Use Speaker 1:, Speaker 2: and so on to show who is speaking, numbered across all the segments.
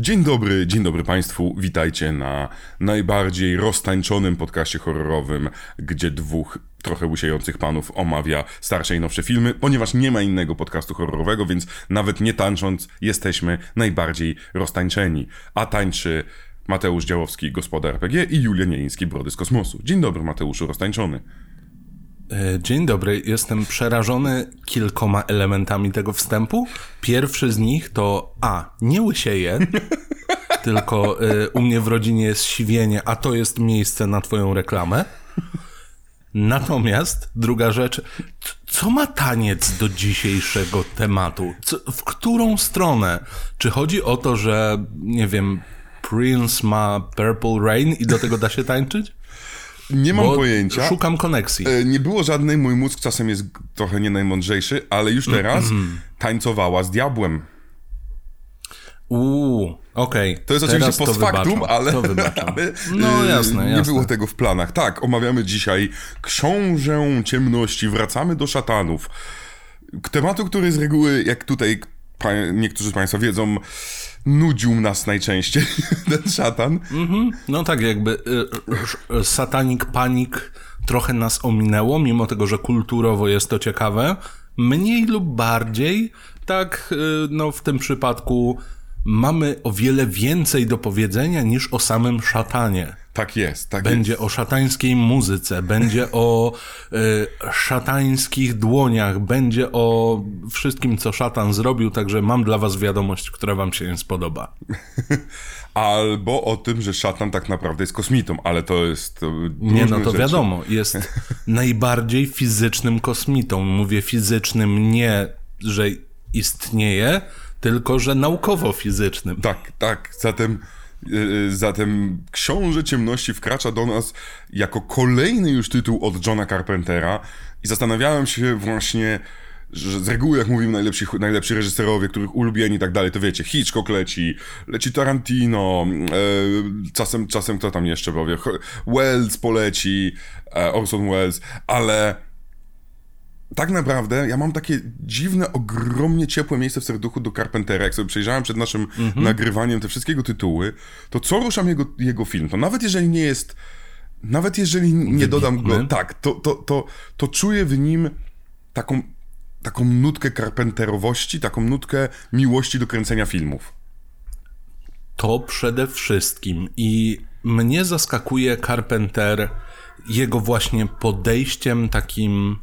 Speaker 1: Dzień dobry, dzień dobry Państwu. Witajcie na najbardziej roztańczonym podcaście horrorowym, gdzie dwóch trochę łysiejących panów omawia starsze i nowsze filmy, ponieważ nie ma innego podcastu horrorowego, więc nawet nie tańcząc jesteśmy najbardziej roztańczeni. A tańczy Mateusz Działowski, gospodar RPG i Julia Nieiński, Brody z Kosmosu. Dzień dobry Mateuszu, roztańczony.
Speaker 2: E, dzień dobry, jestem przerażony kilkoma elementami tego wstępu. Pierwszy z nich to A. Nie łysieję, tylko y, u mnie w rodzinie jest siwienie, a to jest miejsce na twoją reklamę. Natomiast druga rzecz, co ma taniec do dzisiejszego tematu? Co, w którą stronę? Czy chodzi o to, że nie wiem, Prince ma Purple Rain i do tego da się tańczyć?
Speaker 1: Nie mam pojęcia.
Speaker 2: Szukam koneksji.
Speaker 1: E, nie było żadnej, mój mózg czasem jest trochę nie najmądrzejszy, ale już teraz mm. tańcowała z diabłem.
Speaker 2: Uuu, okej.
Speaker 1: Okay. To jest teraz oczywiście post factum, ale, ale
Speaker 2: no, jasne,
Speaker 1: nie
Speaker 2: jasne.
Speaker 1: było tego w planach. Tak, omawiamy dzisiaj Książę Ciemności. Wracamy do szatanów. Tematu, który z reguły, jak tutaj niektórzy z Państwa wiedzą, nudził nas najczęściej, ten szatan. Mm -hmm.
Speaker 2: No tak, jakby y, y, satanik panik trochę nas ominęło, mimo tego, że kulturowo jest to ciekawe. Mniej lub bardziej, tak, y, no w tym przypadku mamy o wiele więcej do powiedzenia niż o samym szatanie.
Speaker 1: Tak jest, tak
Speaker 2: Będzie
Speaker 1: jest.
Speaker 2: o szatańskiej muzyce, będzie o y, szatańskich dłoniach, będzie o wszystkim, co szatan zrobił, także mam dla was wiadomość, która wam się nie spodoba.
Speaker 1: Albo o tym, że szatan tak naprawdę jest kosmitą, ale to jest. To
Speaker 2: nie, no to
Speaker 1: rzeczy.
Speaker 2: wiadomo, jest najbardziej fizycznym kosmitą. Mówię fizycznym nie, że istnieje, tylko że naukowo fizycznym.
Speaker 1: Tak, tak. Zatem E, zatem Książę Ciemności wkracza do nas jako kolejny już tytuł od Johna Carpentera i zastanawiałem się właśnie, że z reguły jak mówimy najlepsi, najlepsi reżyserowie, których ulubieni i tak dalej, to wiecie, Hitchcock leci, leci Tarantino, e, czasem, czasem kto tam jeszcze powie, Wells poleci, e, Orson Welles, ale tak naprawdę ja mam takie dziwne, ogromnie ciepłe miejsce w serduchu do Carpentera. Jak sobie przejrzałem przed naszym mhm. nagrywaniem te wszystkiego tytuły, to co ruszam jego, jego film, to nawet jeżeli nie jest, nawet jeżeli nie dodam go, tak, to, to, to, to czuję w nim taką, taką nutkę Carpenterowości, taką nutkę miłości do kręcenia filmów.
Speaker 2: To przede wszystkim i mnie zaskakuje Carpenter jego właśnie podejściem takim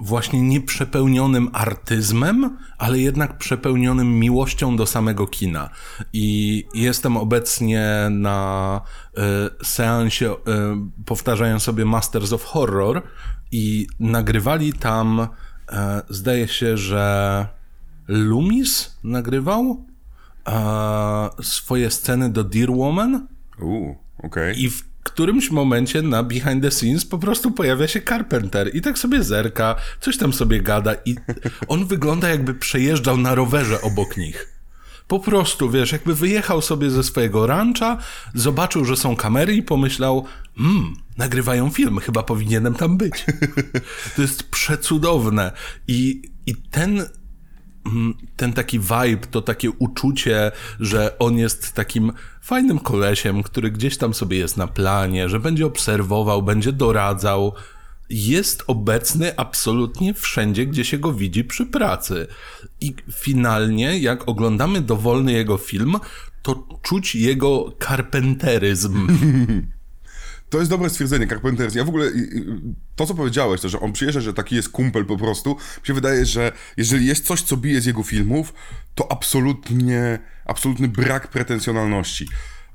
Speaker 2: właśnie nieprzepełnionym artyzmem, ale jednak przepełnionym miłością do samego kina. I jestem obecnie na y, seansie, y, powtarzają sobie Masters of Horror i nagrywali tam, y, zdaje się, że Loomis nagrywał swoje sceny do Dear Woman.
Speaker 1: Okej. Okay.
Speaker 2: I w którymś momencie na behind the scenes po prostu pojawia się Carpenter i tak sobie zerka, coś tam sobie gada i on wygląda jakby przejeżdżał na rowerze obok nich. Po prostu, wiesz, jakby wyjechał sobie ze swojego rancha, zobaczył, że są kamery i pomyślał, hmm, nagrywają film, chyba powinienem tam być. To jest przecudowne. I, i ten ten taki vibe, to takie uczucie, że on jest takim fajnym kolesiem, który gdzieś tam sobie jest na planie, że będzie obserwował, będzie doradzał, jest obecny absolutnie wszędzie, gdzie się go widzi przy pracy. I finalnie, jak oglądamy dowolny jego film, to czuć jego karpenteryzm.
Speaker 1: To jest dobre stwierdzenie, Carpenters. Ja w ogóle, to co powiedziałeś, to, że on przyjeżdża, że taki jest kumpel po prostu, mi się wydaje, że jeżeli jest coś, co bije z jego filmów, to absolutnie, absolutny brak pretensjonalności.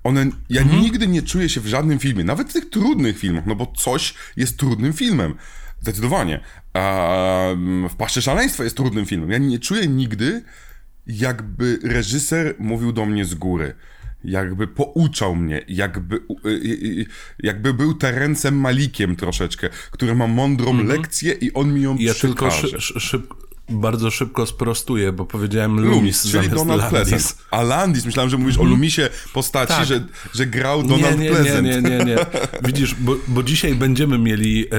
Speaker 1: One, ja mhm. nigdy nie czuję się w żadnym filmie, nawet w tych trudnych filmach, no bo coś jest trudnym filmem. Zdecydowanie. A w Paszczy Szaleństwa jest trudnym filmem. Ja nie czuję nigdy, jakby reżyser mówił do mnie z góry jakby pouczał mnie, jakby, y, y, y, jakby był Terencem Malikiem troszeczkę, który ma mądrą mm -hmm. lekcję i on mi ją ja przekaże. tylko szy
Speaker 2: szyb bardzo szybko sprostuję, bo powiedziałem Lumis, Lumis czyli Donald Landis. Pleasant.
Speaker 1: A Landis, myślałem, że mówisz mm o mhm. Lumisie postaci, tak. że, że grał Donald
Speaker 2: nie, nie,
Speaker 1: Pleasant.
Speaker 2: Nie, nie, nie, nie. Widzisz, bo, bo dzisiaj będziemy mieli e,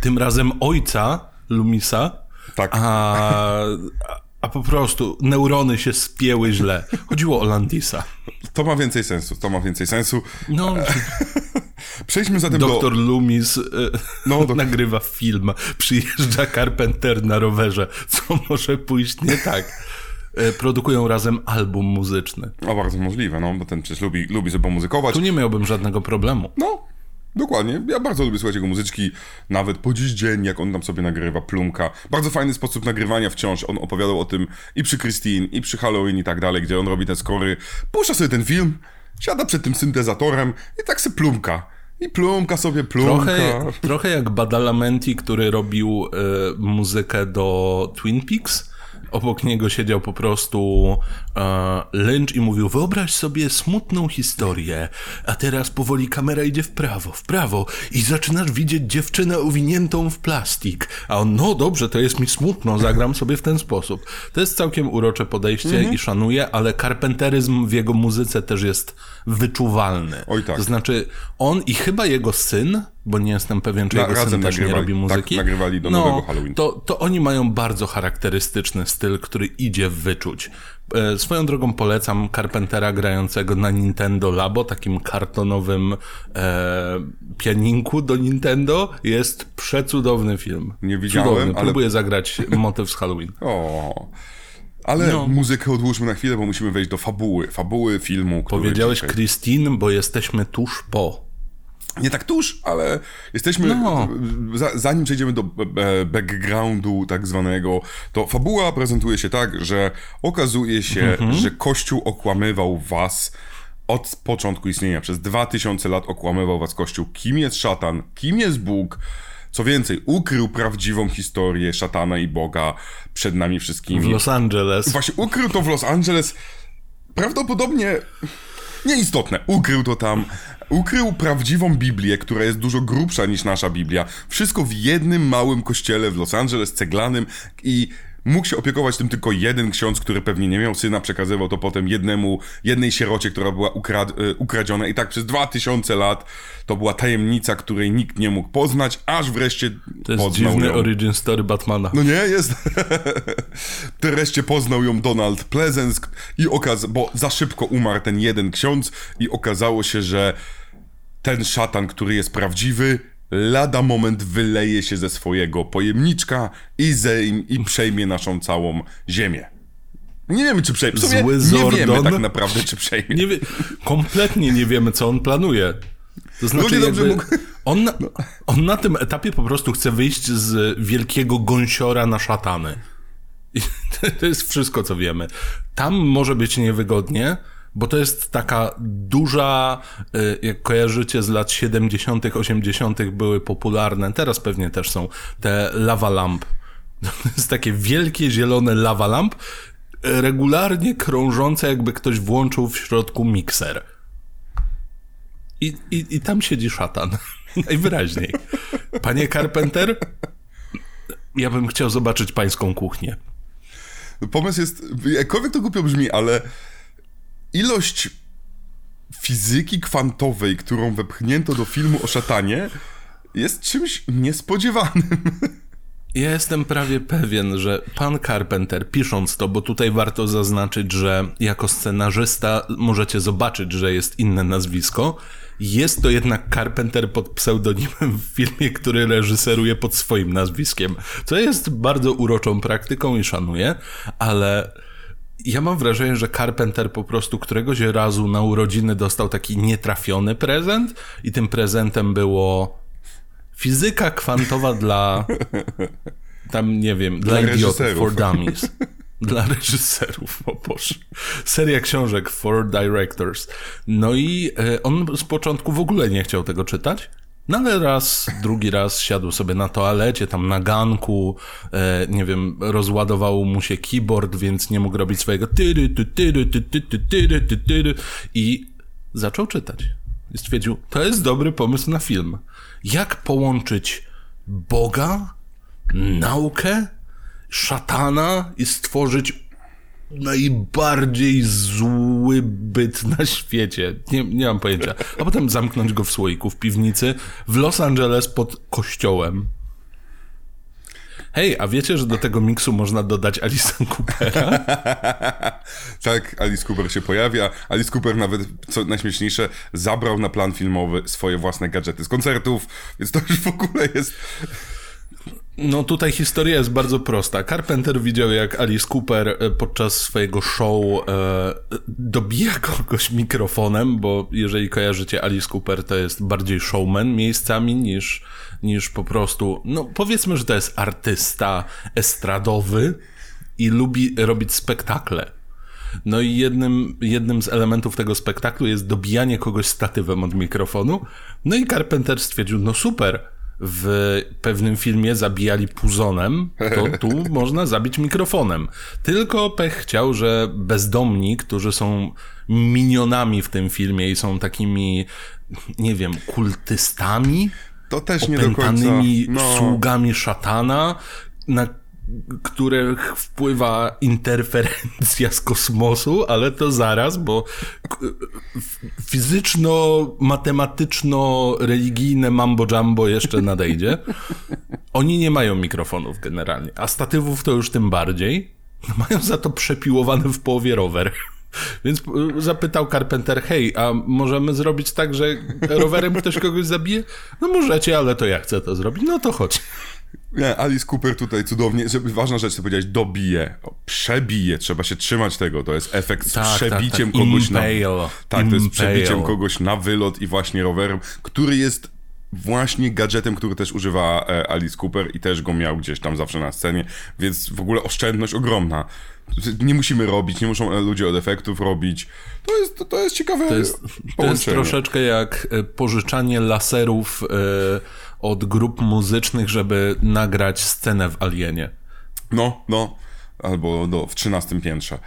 Speaker 2: tym razem ojca Lumisa,
Speaker 1: tak.
Speaker 2: a, a po prostu neurony się spięły źle. Chodziło o Landisa.
Speaker 1: To ma więcej sensu, to ma więcej sensu.
Speaker 2: No,
Speaker 1: Przejdźmy zatem
Speaker 2: doktor
Speaker 1: do...
Speaker 2: Loomis e,
Speaker 1: No,
Speaker 2: nagrywa film, przyjeżdża Carpenter na rowerze. Co może pójść nie tak? E, Produkują razem album muzyczny.
Speaker 1: O, bardzo możliwe, no, bo ten przecież lubi, lubi sobie pomuzykować.
Speaker 2: Tu nie miałbym żadnego problemu.
Speaker 1: No, dokładnie. Ja bardzo lubię słuchać jego muzyczki, nawet po dziś dzień, jak on tam sobie nagrywa, plumka. Bardzo fajny sposób nagrywania wciąż. On opowiadał o tym i przy Christine, i przy Halloween i tak dalej, gdzie on robi te skory. Puszcza sobie ten film, siada przed tym syntezatorem i tak se plumka. I plumka sobie, plumka.
Speaker 2: Trochę, trochę jak Badalamenti, który robił e, muzykę do Twin Peaks. Obok niego siedział po prostu e, Lynch i mówił: Wyobraź sobie smutną historię, a teraz powoli kamera idzie w prawo, w prawo i zaczynasz widzieć dziewczynę owiniętą w plastik. A on: No dobrze, to jest mi smutno, zagram sobie w ten sposób. To jest całkiem urocze podejście i szanuję, ale karpenteryzm w jego muzyce też jest wyczuwalny.
Speaker 1: Oj tak.
Speaker 2: To znaczy, on i chyba jego syn, bo nie jestem pewien, czy
Speaker 1: Na-
Speaker 2: jego syn też nie
Speaker 1: nagrywali-
Speaker 2: robi muzyki.
Speaker 1: tak, nagrywali do
Speaker 2: no,
Speaker 1: nowego Halloween.
Speaker 2: To, to oni mają bardzo charakterystyczny styl, który idzie w wyczuć. E, Swoją drogą polecam Carpentera grającego na Nintendo Labo, takim kartonowym e, pianinku do Nintendo. Jest przecudowny film.
Speaker 1: Nie widziałem,
Speaker 2: Cudowny.
Speaker 1: ale-
Speaker 2: Próbuję zagrać motyw z Halloween.
Speaker 1: O. Ale
Speaker 2: No.
Speaker 1: muzykę odłóżmy na chwilę, bo musimy wejść do fabuły. Fabuły filmu,
Speaker 2: Powiedziałeś
Speaker 1: dzisiaj...
Speaker 2: Christine, bo jesteśmy tuż po.
Speaker 1: Nie tak tuż, ale jesteśmy.
Speaker 2: No.
Speaker 1: Za, zanim przejdziemy do e, backgroundu tak zwanego, to fabuła prezentuje się tak, że okazuje się,
Speaker 2: Mhm.
Speaker 1: że Kościół okłamywał was od początku istnienia. Przez 2000 lat okłamywał was Kościół. Kim jest szatan? Kim jest Bóg? Co więcej, ukrył prawdziwą historię szatana i Boga przed nami
Speaker 2: W
Speaker 1: wszystkimi.
Speaker 2: Los Angeles.
Speaker 1: Właśnie ukrył to w Los Angeles. Prawdopodobnie nieistotne. Ukrył to tam. Ukrył prawdziwą Biblię, która jest dużo grubsza niż nasza Biblia. Wszystko w jednym małym kościele w Los Angeles, ceglanym i mógł się opiekować tym tylko jeden ksiądz, który pewnie nie miał syna, przekazywał to potem jednemu, jednej sierocie, która była ukrad, e, ukradziona i tak przez 2000 lat to była tajemnica, której nikt nie mógł poznać, aż wreszcie
Speaker 2: To jest
Speaker 1: poznał
Speaker 2: dziwny
Speaker 1: ją.
Speaker 2: origin story Batmana.
Speaker 1: No nie, jest. Wreszcie poznał ją Donald Pleasence i okaz... bo za szybko umarł ten jeden ksiądz i okazało się, że ten szatan, który jest prawdziwy, lada moment wyleje się ze swojego pojemniczka i, zejm, i przejmie naszą całą ziemię. Nie wiemy, czy przejmie.
Speaker 2: Zły
Speaker 1: nie wiemy
Speaker 2: Zordon.
Speaker 1: tak naprawdę, czy przejmie.
Speaker 2: Nie wie, kompletnie nie wiemy, co on planuje. To znaczy, jakby,
Speaker 1: mógł-
Speaker 2: on, na, on na tym etapie po prostu chce wyjść z wielkiego gąsiora na szatany. I to- to jest wszystko, co wiemy. Tam może być niewygodnie, bo to jest taka duża, y, jak kojarzycie z lat 70., 80., były popularne, teraz pewnie też są, te lava lamp. To jest takie wielkie zielone lava lamp, y, regularnie krążące, jakby ktoś włączył w środku mikser. I, i, i tam siedzi szatan. Najwyraźniej. Panie Carpenter, ja bym chciał zobaczyć pańską kuchnię.
Speaker 1: Pomysł jest, jakkolwiek to głupio brzmi, ale ilość fizyki kwantowej, którą wepchnięto do filmu o szatanie, jest czymś niespodziewanym.
Speaker 2: Ja jestem prawie pewien, że pan Carpenter, pisząc to, bo tutaj warto zaznaczyć, że jako scenarzysta możecie zobaczyć, że jest inne nazwisko, jest to jednak Carpenter pod pseudonimem w filmie, który reżyseruje pod swoim nazwiskiem, co jest bardzo uroczą praktyką i szanuję, ale ja mam wrażenie, że Carpenter po prostu któregoś razu na urodziny dostał taki nietrafiony prezent i tym prezentem było fizyka kwantowa dla tam nie wiem, dla,
Speaker 1: Dla
Speaker 2: idiotów, for dummies. Dla reżyserów, o Boże. Seria książek for directors. No i e, on z początku w ogóle nie chciał tego czytać. No ale raz, drugi raz siadł sobie na toalecie, tam na ganku, e, nie wiem, rozładował mu się keyboard, więc nie mógł robić swojego tyry, ty, tyry, ty, ty, ty, tyry, ty, tyry i zaczął czytać. I stwierdził, to jest dobry pomysł na film. Jak połączyć Boga, naukę, szatana i stworzyć najbardziej zły byt na świecie. Nie, nie mam pojęcia. A potem zamknąć go w słoiku w piwnicy w Los Angeles pod kościołem. Hej, a wiecie, że do tego miksu można dodać Alice Coopera?
Speaker 1: tak, Alice Cooper się pojawia. Alice Cooper nawet, co najśmieszniejsze, zabrał na plan filmowy swoje własne gadżety z koncertów, więc to już w ogóle jest...
Speaker 2: No tutaj historia jest bardzo prosta. Carpenter widział, jak Alice Cooper e, podczas swojego show e, dobija kogoś mikrofonem, bo jeżeli kojarzycie Alice Cooper, to jest bardziej showman miejscami niż, niż po prostu, no powiedzmy, że to jest artysta estradowy i lubi robić spektakle. No i jednym, jednym z elementów tego spektaklu jest dobijanie kogoś statywem od mikrofonu. No i Carpenter stwierdził, no super, w pewnym filmie zabijali puzonem, to tu można zabić mikrofonem. Tylko pech chciał, że bezdomni, którzy są minionami w tym filmie i są takimi, nie wiem, kultystami,
Speaker 1: to też nie do końca.
Speaker 2: No. sługami szatana, na których wpływa interferencja z kosmosu, ale to zaraz, bo fizyczno-matematyczno-religijne mambo-jumbo jeszcze nadejdzie. Oni nie mają mikrofonów generalnie, a statywów to już tym bardziej. Mają za to przepiłowany w połowie rower. Więc zapytał Carpenter, hej, a możemy zrobić tak, że rowerem ktoś kogoś zabije? No możecie, ale to ja chcę to zrobić. No to chodź.
Speaker 1: Nie, Alice Cooper tutaj cudownie, żeby ważna rzecz, co powiedziałeś, dobije, przebije, trzeba się trzymać tego, to jest efekt z tak, tak przebiciem tak, tak. kogoś Impale. na... Tak, to jest przebiciem kogoś na wylot i właśnie rowerem, który jest właśnie gadżetem, który też używa e, Alice Cooper i też go miał gdzieś tam zawsze na scenie, więc w ogóle oszczędność ogromna. Nie musimy robić, nie muszą ludzie od efektów robić. To jest, to, to jest ciekawe
Speaker 2: to jest, to jest troszeczkę jak e, pożyczanie laserów... Yy od grup muzycznych, żeby nagrać scenę w Alienie.
Speaker 1: No, no. Albo do, w 13 piętrze.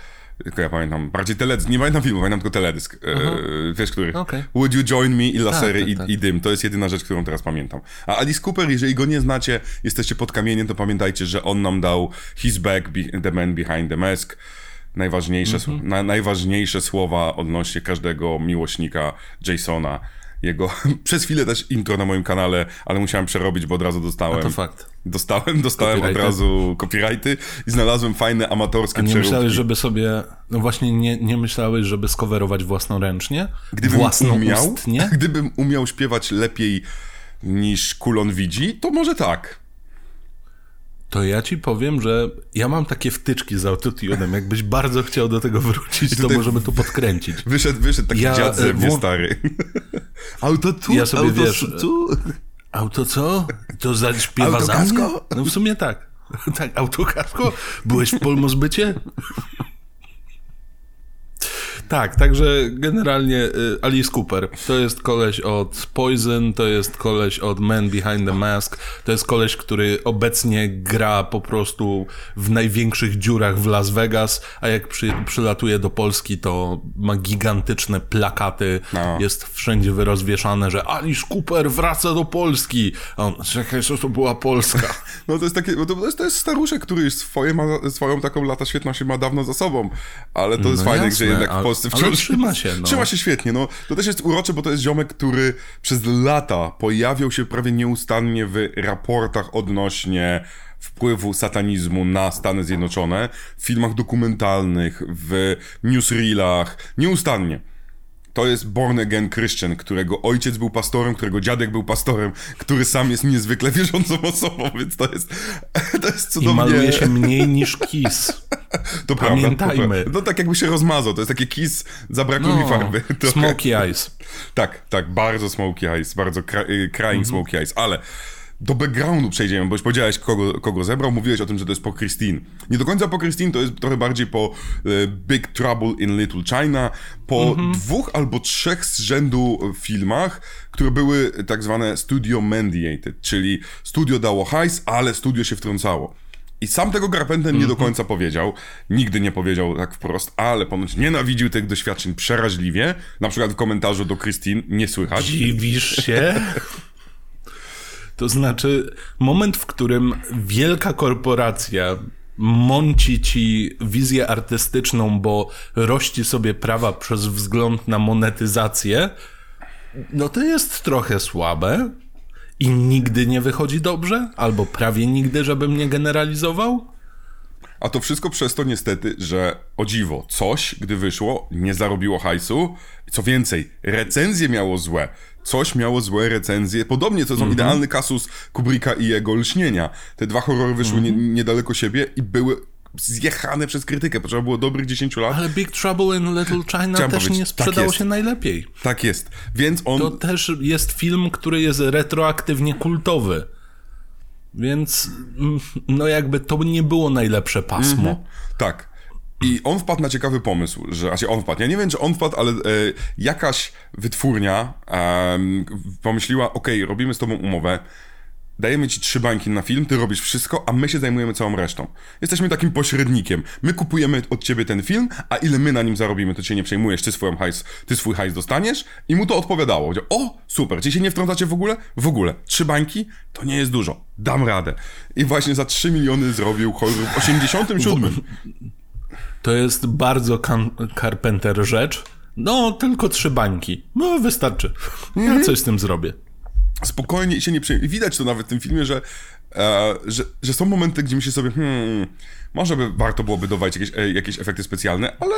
Speaker 1: Tylko ja pamiętam, bardziej teledysk, nie pamiętam filmu, pamiętam tylko teledysk. E, wiesz, który? Okay. Would You Join Me i lasery tak, tak, tak. I, i, dym. To jest jedyna rzecz, którą teraz pamiętam. A Alice Cooper, jeżeli go nie znacie, jesteście pod kamieniem, to pamiętajcie, że on nam dał His Back, The Man Behind the Mask. Najważniejsze, mm -hmm. na, najważniejsze słowa odnośnie każdego miłośnika Jasona jego, przez chwilę też intro na moim kanale, ale musiałem przerobić, bo od razu dostałem. A
Speaker 2: to fakt.
Speaker 1: Dostałem, dostałem od razu copyrighty i znalazłem fajne amatorskie
Speaker 2: A nie
Speaker 1: przeróbki.
Speaker 2: myślałeś, żeby sobie, no właśnie nie, nie myślałeś, żeby skowerować własnoręcznie? Gdybym umiał, nie?
Speaker 1: Gdybym umiał śpiewać lepiej niż Kulon widzi, to może tak.
Speaker 2: To ja ci powiem, że ja mam takie wtyczki z autotunem. Jakbyś bardzo chciał do tego wrócić, to możemy to podkręcić.
Speaker 1: Wyszedł, wyszedł taki ja, dziad ze mnie stary.
Speaker 2: Autotune? Ja sobie auto, wiesz... Tu? Auto co? To zaśpiewa za mnie? No w sumie tak. Tak, autokasko? Byłeś w Polmozbycie? Tak, także generalnie y, Alice Cooper to jest koleś od Poison, to jest koleś od Man Behind the Mask, to jest koleś, który obecnie gra po prostu w największych dziurach w Las Vegas, a jak przy, przylatuje do Polski, to ma gigantyczne plakaty, no. jest wszędzie wyrozwieszane, że Alice Cooper wraca do Polski. A on, czekaj, co to była Polska?
Speaker 1: No to jest takie, to jest, to jest staruszek, który swoje ma, swoją taką lata świetności ma dawno za sobą, ale to jest no fajne, jasne, że jednak w Polsce
Speaker 2: wciąż... Ale trzyma się, no.
Speaker 1: Trzyma się świetnie, no. To też jest urocze, bo to jest ziomek, który przez lata pojawiał się prawie nieustannie w raportach odnośnie wpływu satanizmu na Stany Zjednoczone, w filmach dokumentalnych, w newsreelach, nieustannie. To jest born again Christian, którego ojciec był pastorem, którego dziadek był pastorem, który sam jest niezwykle wierzącą osobą, więc to jest, to jest cudownie. I
Speaker 2: maluje się mniej niż Kiss.
Speaker 1: To Pamiętajmy. Prawda, to, no tak jakby się rozmazał, to jest takie Kiss, zabrakło no, mi farby.
Speaker 2: Trochę. Smoky Eyes.
Speaker 1: Tak, tak, bardzo Smoky Eyes, bardzo crying mhm. Smoky Eyes, ale do backgroundu przejdziemy, bo już powiedziałeś, kogo, kogo zebrał, mówiłeś o tym, że to jest po Christine. Nie do końca po Christine, to jest trochę bardziej po e, Big Trouble in Little China, po mhm. dwóch albo trzech z rzędu filmach, które były tak zwane studio mandated, czyli studio dało hajs, ale studio się wtrącało. I sam tego Carpenter nie do mhm. końca powiedział. Nigdy nie powiedział tak wprost, ale ponoć nienawidził tych doświadczeń przeraźliwie. Na przykład w komentarzu do Christine nie słychać.
Speaker 2: Dziwisz się? To znaczy, moment, w którym wielka korporacja mąci ci wizję artystyczną, bo rości sobie prawa przez wzgląd na monetyzację, no to jest trochę słabe. i nigdy nie wychodzi dobrze? Albo prawie nigdy, żebym nie generalizował?
Speaker 1: A to wszystko przez to niestety, że o dziwo, coś, gdy wyszło, nie zarobiło hajsu. Co więcej, recenzje miało złe. Coś miało złe recenzje. Podobnie to są
Speaker 2: Mhm.
Speaker 1: idealny kasus Kubricka i jego lśnienia. Te dwa horrory wyszły nie,
Speaker 2: Mhm.
Speaker 1: niedaleko siebie i były zjechane przez krytykę. Potrzeba było dobrych 10 lat.
Speaker 2: Ale Big Trouble in Little China
Speaker 1: Chciałem
Speaker 2: też nie
Speaker 1: tak
Speaker 2: sprzedało
Speaker 1: jest.
Speaker 2: się najlepiej.
Speaker 1: Tak jest. Więc on...
Speaker 2: To też jest film, który jest retroaktywnie kultowy. Więc mm, no jakby to nie było najlepsze pasmo.
Speaker 1: Tak. I on wpadł na ciekawy pomysł, że, znaczy on wpadł, ja nie wiem, czy on wpadł, ale e, jakaś wytwórnia em, pomyśliła, okej, robimy z tobą umowę, dajemy ci trzy bańki na film, ty robisz wszystko, a my się zajmujemy całą resztą. Jesteśmy takim pośrednikiem. My kupujemy od ciebie ten film, a ile my na nim zarobimy, to cię nie przejmujesz, ty, swoją hajs, ty swój hajs dostaniesz i mu to odpowiadało. O, super, czy się nie wtrącacie w ogóle? W ogóle. Trzy bańki? To nie jest dużo. Dam radę. I właśnie za 3 miliony zrobił horror w 87.
Speaker 2: To jest bardzo Carpenter rzecz. No, tylko trzy bańki. No, wystarczy. Ja coś z tym zrobię.
Speaker 1: spokojnie się nie przejmuje. Widać to nawet w tym filmie, że, e, że, że są momenty, gdzie myślę sobie, hmm, może by warto byłoby dodawać jakieś, e, jakieś efekty specjalne, ale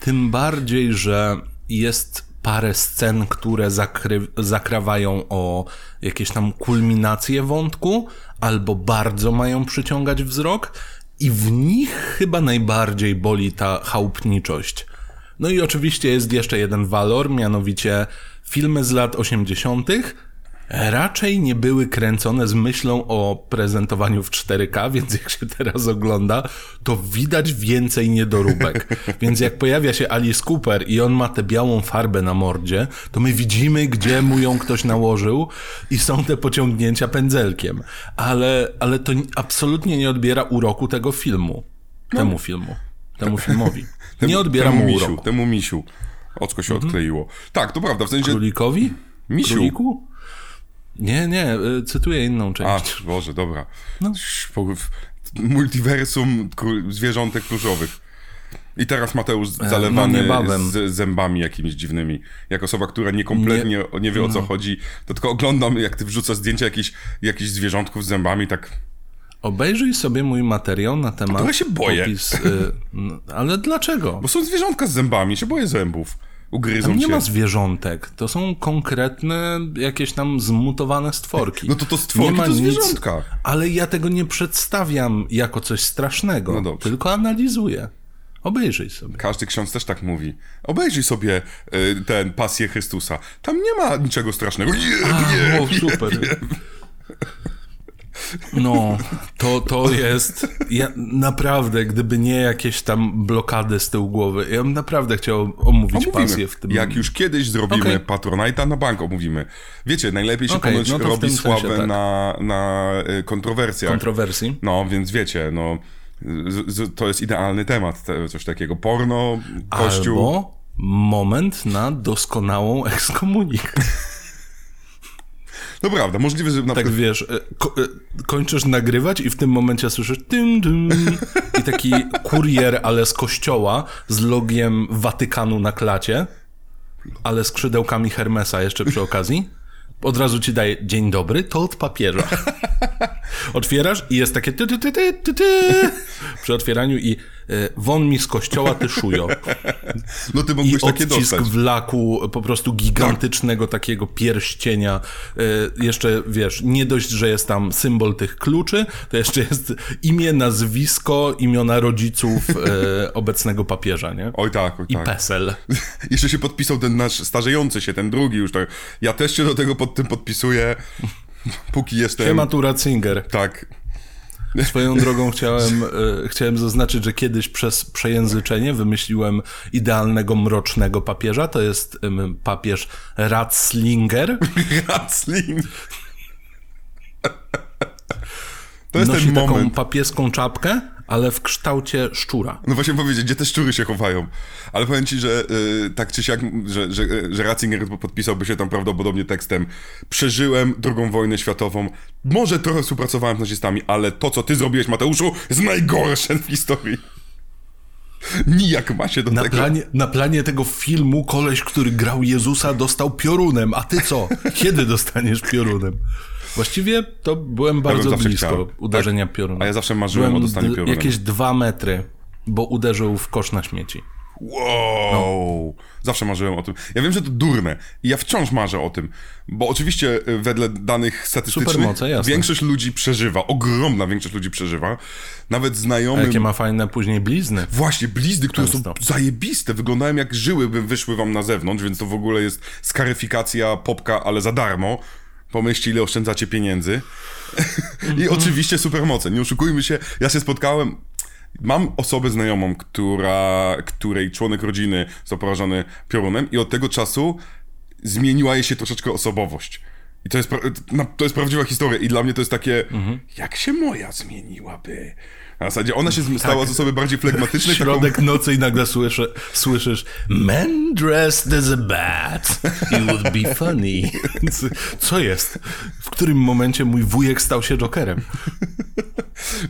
Speaker 2: Tym bardziej, że jest parę scen, które zakry- zakrawają o jakieś tam kulminacje wątku, albo bardzo mają przyciągać wzrok, i w nich chyba najbardziej boli ta chałupniczość. No i oczywiście jest jeszcze jeden walor, mianowicie filmy z lat 80. raczej nie były kręcone z myślą o prezentowaniu w 4K, więc jak się teraz ogląda, to widać więcej niedoróbek. więc jak pojawia się Alice Cooper i on ma tę białą farbę na mordzie, to my widzimy, gdzie mu ją ktoś nałożył i są te pociągnięcia pędzelkiem. Ale, ale to absolutnie nie odbiera uroku tego filmu. Temu filmu. Temu filmowi. Nie odbiera
Speaker 1: temu
Speaker 2: mu
Speaker 1: misiu,
Speaker 2: uroku.
Speaker 1: temu misiu. Ocko się odkleiło. Tak, to prawda, w sensie...
Speaker 2: Królikowi?
Speaker 1: Misiu.
Speaker 2: Króliku? Nie, nie, y, cytuję inną
Speaker 1: A,
Speaker 2: część.
Speaker 1: Boże, dobra. W- Multiversum zwierzątek różowych. I teraz Mateusz zalewany
Speaker 2: no niebawem.
Speaker 1: z zębami jakimiś dziwnymi. Jak osoba, która nie kompletnie nie, wie o
Speaker 2: No.
Speaker 1: co chodzi, to tylko oglądam, jak ty wrzucasz zdjęcia jakichś, jakichś zwierzątków z zębami, tak
Speaker 2: Obejrzyj sobie mój materiał na temat.
Speaker 1: trochę się boję.
Speaker 2: Opis, y, no, ale dlaczego?
Speaker 1: Bo są zwierzątka z zębami, się boję zębów. Ugryzą
Speaker 2: Tam nie
Speaker 1: cię.
Speaker 2: ma zwierzątek. To są konkretne, jakieś tam zmutowane stworki.
Speaker 1: No to to stworki
Speaker 2: Nie ma
Speaker 1: to
Speaker 2: nic,
Speaker 1: zwierzątka.
Speaker 2: Ale ja tego nie przedstawiam jako coś strasznego.
Speaker 1: No
Speaker 2: tylko analizuję. Obejrzyj sobie.
Speaker 1: Każdy ksiądz też tak mówi. Obejrzyj sobie y, ten pasję Chrystusa. Tam nie ma niczego strasznego. Nie, nie,
Speaker 2: o, super. No, to, to jest. Ja naprawdę, gdyby nie jakieś tam blokady z tyłu głowy, ja bym naprawdę chciał omówić
Speaker 1: Omówimy.
Speaker 2: pasję w tym.
Speaker 1: Jak już kiedyś zrobimy
Speaker 2: Okej.
Speaker 1: Patronite'a na bank omówimy. Wiecie, najlepiej się
Speaker 2: Okej,
Speaker 1: ponoć
Speaker 2: no
Speaker 1: robi sławę
Speaker 2: sensie tak.
Speaker 1: na, na y, kontrowersjach.
Speaker 2: kontrowersji.
Speaker 1: no, więc wiecie, no z, z, to jest idealny temat, te, coś takiego. Porno, kościół.
Speaker 2: Albo moment na doskonałą ekskomunikę.
Speaker 1: No prawda, możliwe, że na
Speaker 2: Tak
Speaker 1: przykład...
Speaker 2: wiesz, e, ko- e, kończysz nagrywać i w tym momencie słyszysz i taki kurier, ale z kościoła, z logiem Watykanu na klacie, ale skrzydełkami Hermesa jeszcze przy okazji. Od razu ci daje dzień dobry, to od papieża. Otwierasz i jest takie ty, ty, ty, ty, ty, ty, przy otwieraniu i e, won mi z kościoła ty szujo.
Speaker 1: No ty
Speaker 2: I
Speaker 1: mógłbyś takie
Speaker 2: odcisk
Speaker 1: dostać.
Speaker 2: w laku po prostu gigantycznego takiego pierścienia. E, jeszcze, wiesz, nie dość, że jest tam symbol tych kluczy, to jeszcze jest imię, nazwisko, imiona rodziców e, obecnego papieża, nie?
Speaker 1: Oj tak, oj
Speaker 2: I
Speaker 1: tak.
Speaker 2: PESEL.
Speaker 1: Jeszcze się podpisał ten nasz starzejący się, ten drugi już tak. Ja też się do tego pod tym podpisuję, póki jestem...
Speaker 2: Siema tu Ratzinger.
Speaker 1: Tak.
Speaker 2: Swoją drogą chciałem, e, chciałem zaznaczyć, że kiedyś przez przejęzyczenie wymyśliłem idealnego mrocznego papieża. To jest em, papież Ratzlinger.
Speaker 1: Ratzling. To jest
Speaker 2: Nosi
Speaker 1: ten
Speaker 2: taką
Speaker 1: moment.
Speaker 2: papieską czapkę, ale w kształcie szczura.
Speaker 1: No właśnie powiedzieć, gdzie te szczury się chowają. Ale powiem ci, że y, tak czy siak, że, że, że Ratzinger podpisałby się tam prawdopodobnie tekstem Przeżyłem drugą wojnę światową, może trochę współpracowałem z nazistami, ale to, co ty zrobiłeś, Mateuszu, jest najgorsze w historii. Nijak ma się do
Speaker 2: Na
Speaker 1: tego.
Speaker 2: planie, na planie tego filmu koleś, który grał Jezusa, dostał piorunem. A ty co? Kiedy dostaniesz piorunem? Właściwie to byłem bardzo
Speaker 1: zawsze
Speaker 2: blisko
Speaker 1: chciał.
Speaker 2: uderzenia
Speaker 1: Tak? A ja zawsze marzyłem
Speaker 2: byłem
Speaker 1: o dostaniu piorunem.
Speaker 2: Jakieś dwa metry, bo uderzył w kosz na śmieci.
Speaker 1: Wow! Zawsze marzyłem o tym. Ja wiem, że to durne i ja wciąż marzę o tym, bo oczywiście y, wedle danych statystycznych większość ludzi przeżywa, ogromna większość ludzi przeżywa. Nawet
Speaker 2: A
Speaker 1: znajomym...
Speaker 2: jakie ma fajne później blizny.
Speaker 1: Właśnie, blizny, które
Speaker 2: Często.
Speaker 1: są zajebiste, wyglądają jak żyły by wyszły wam na zewnątrz, więc to w ogóle jest skaryfikacja popka, ale za darmo. Pomyślcie, ile oszczędzacie pieniędzy. I oczywiście supermoce. Nie oszukujmy się, ja się spotkałem... Mam osobę znajomą, która, której członek rodziny został porażony piorunem i od tego czasu zmieniła jej się troszeczkę osobowość. I to jest, to jest prawdziwa historia i dla mnie to jest takie, jak się moja zmieniłaby? Na zasadzie ona się stała z osoby bardziej flegmatycznej, taką
Speaker 2: Środek nocy i nagle słyszę, słyszysz Men dressed as a bat. It would be funny. Co jest? W którym momencie mój wujek stał się Jokerem?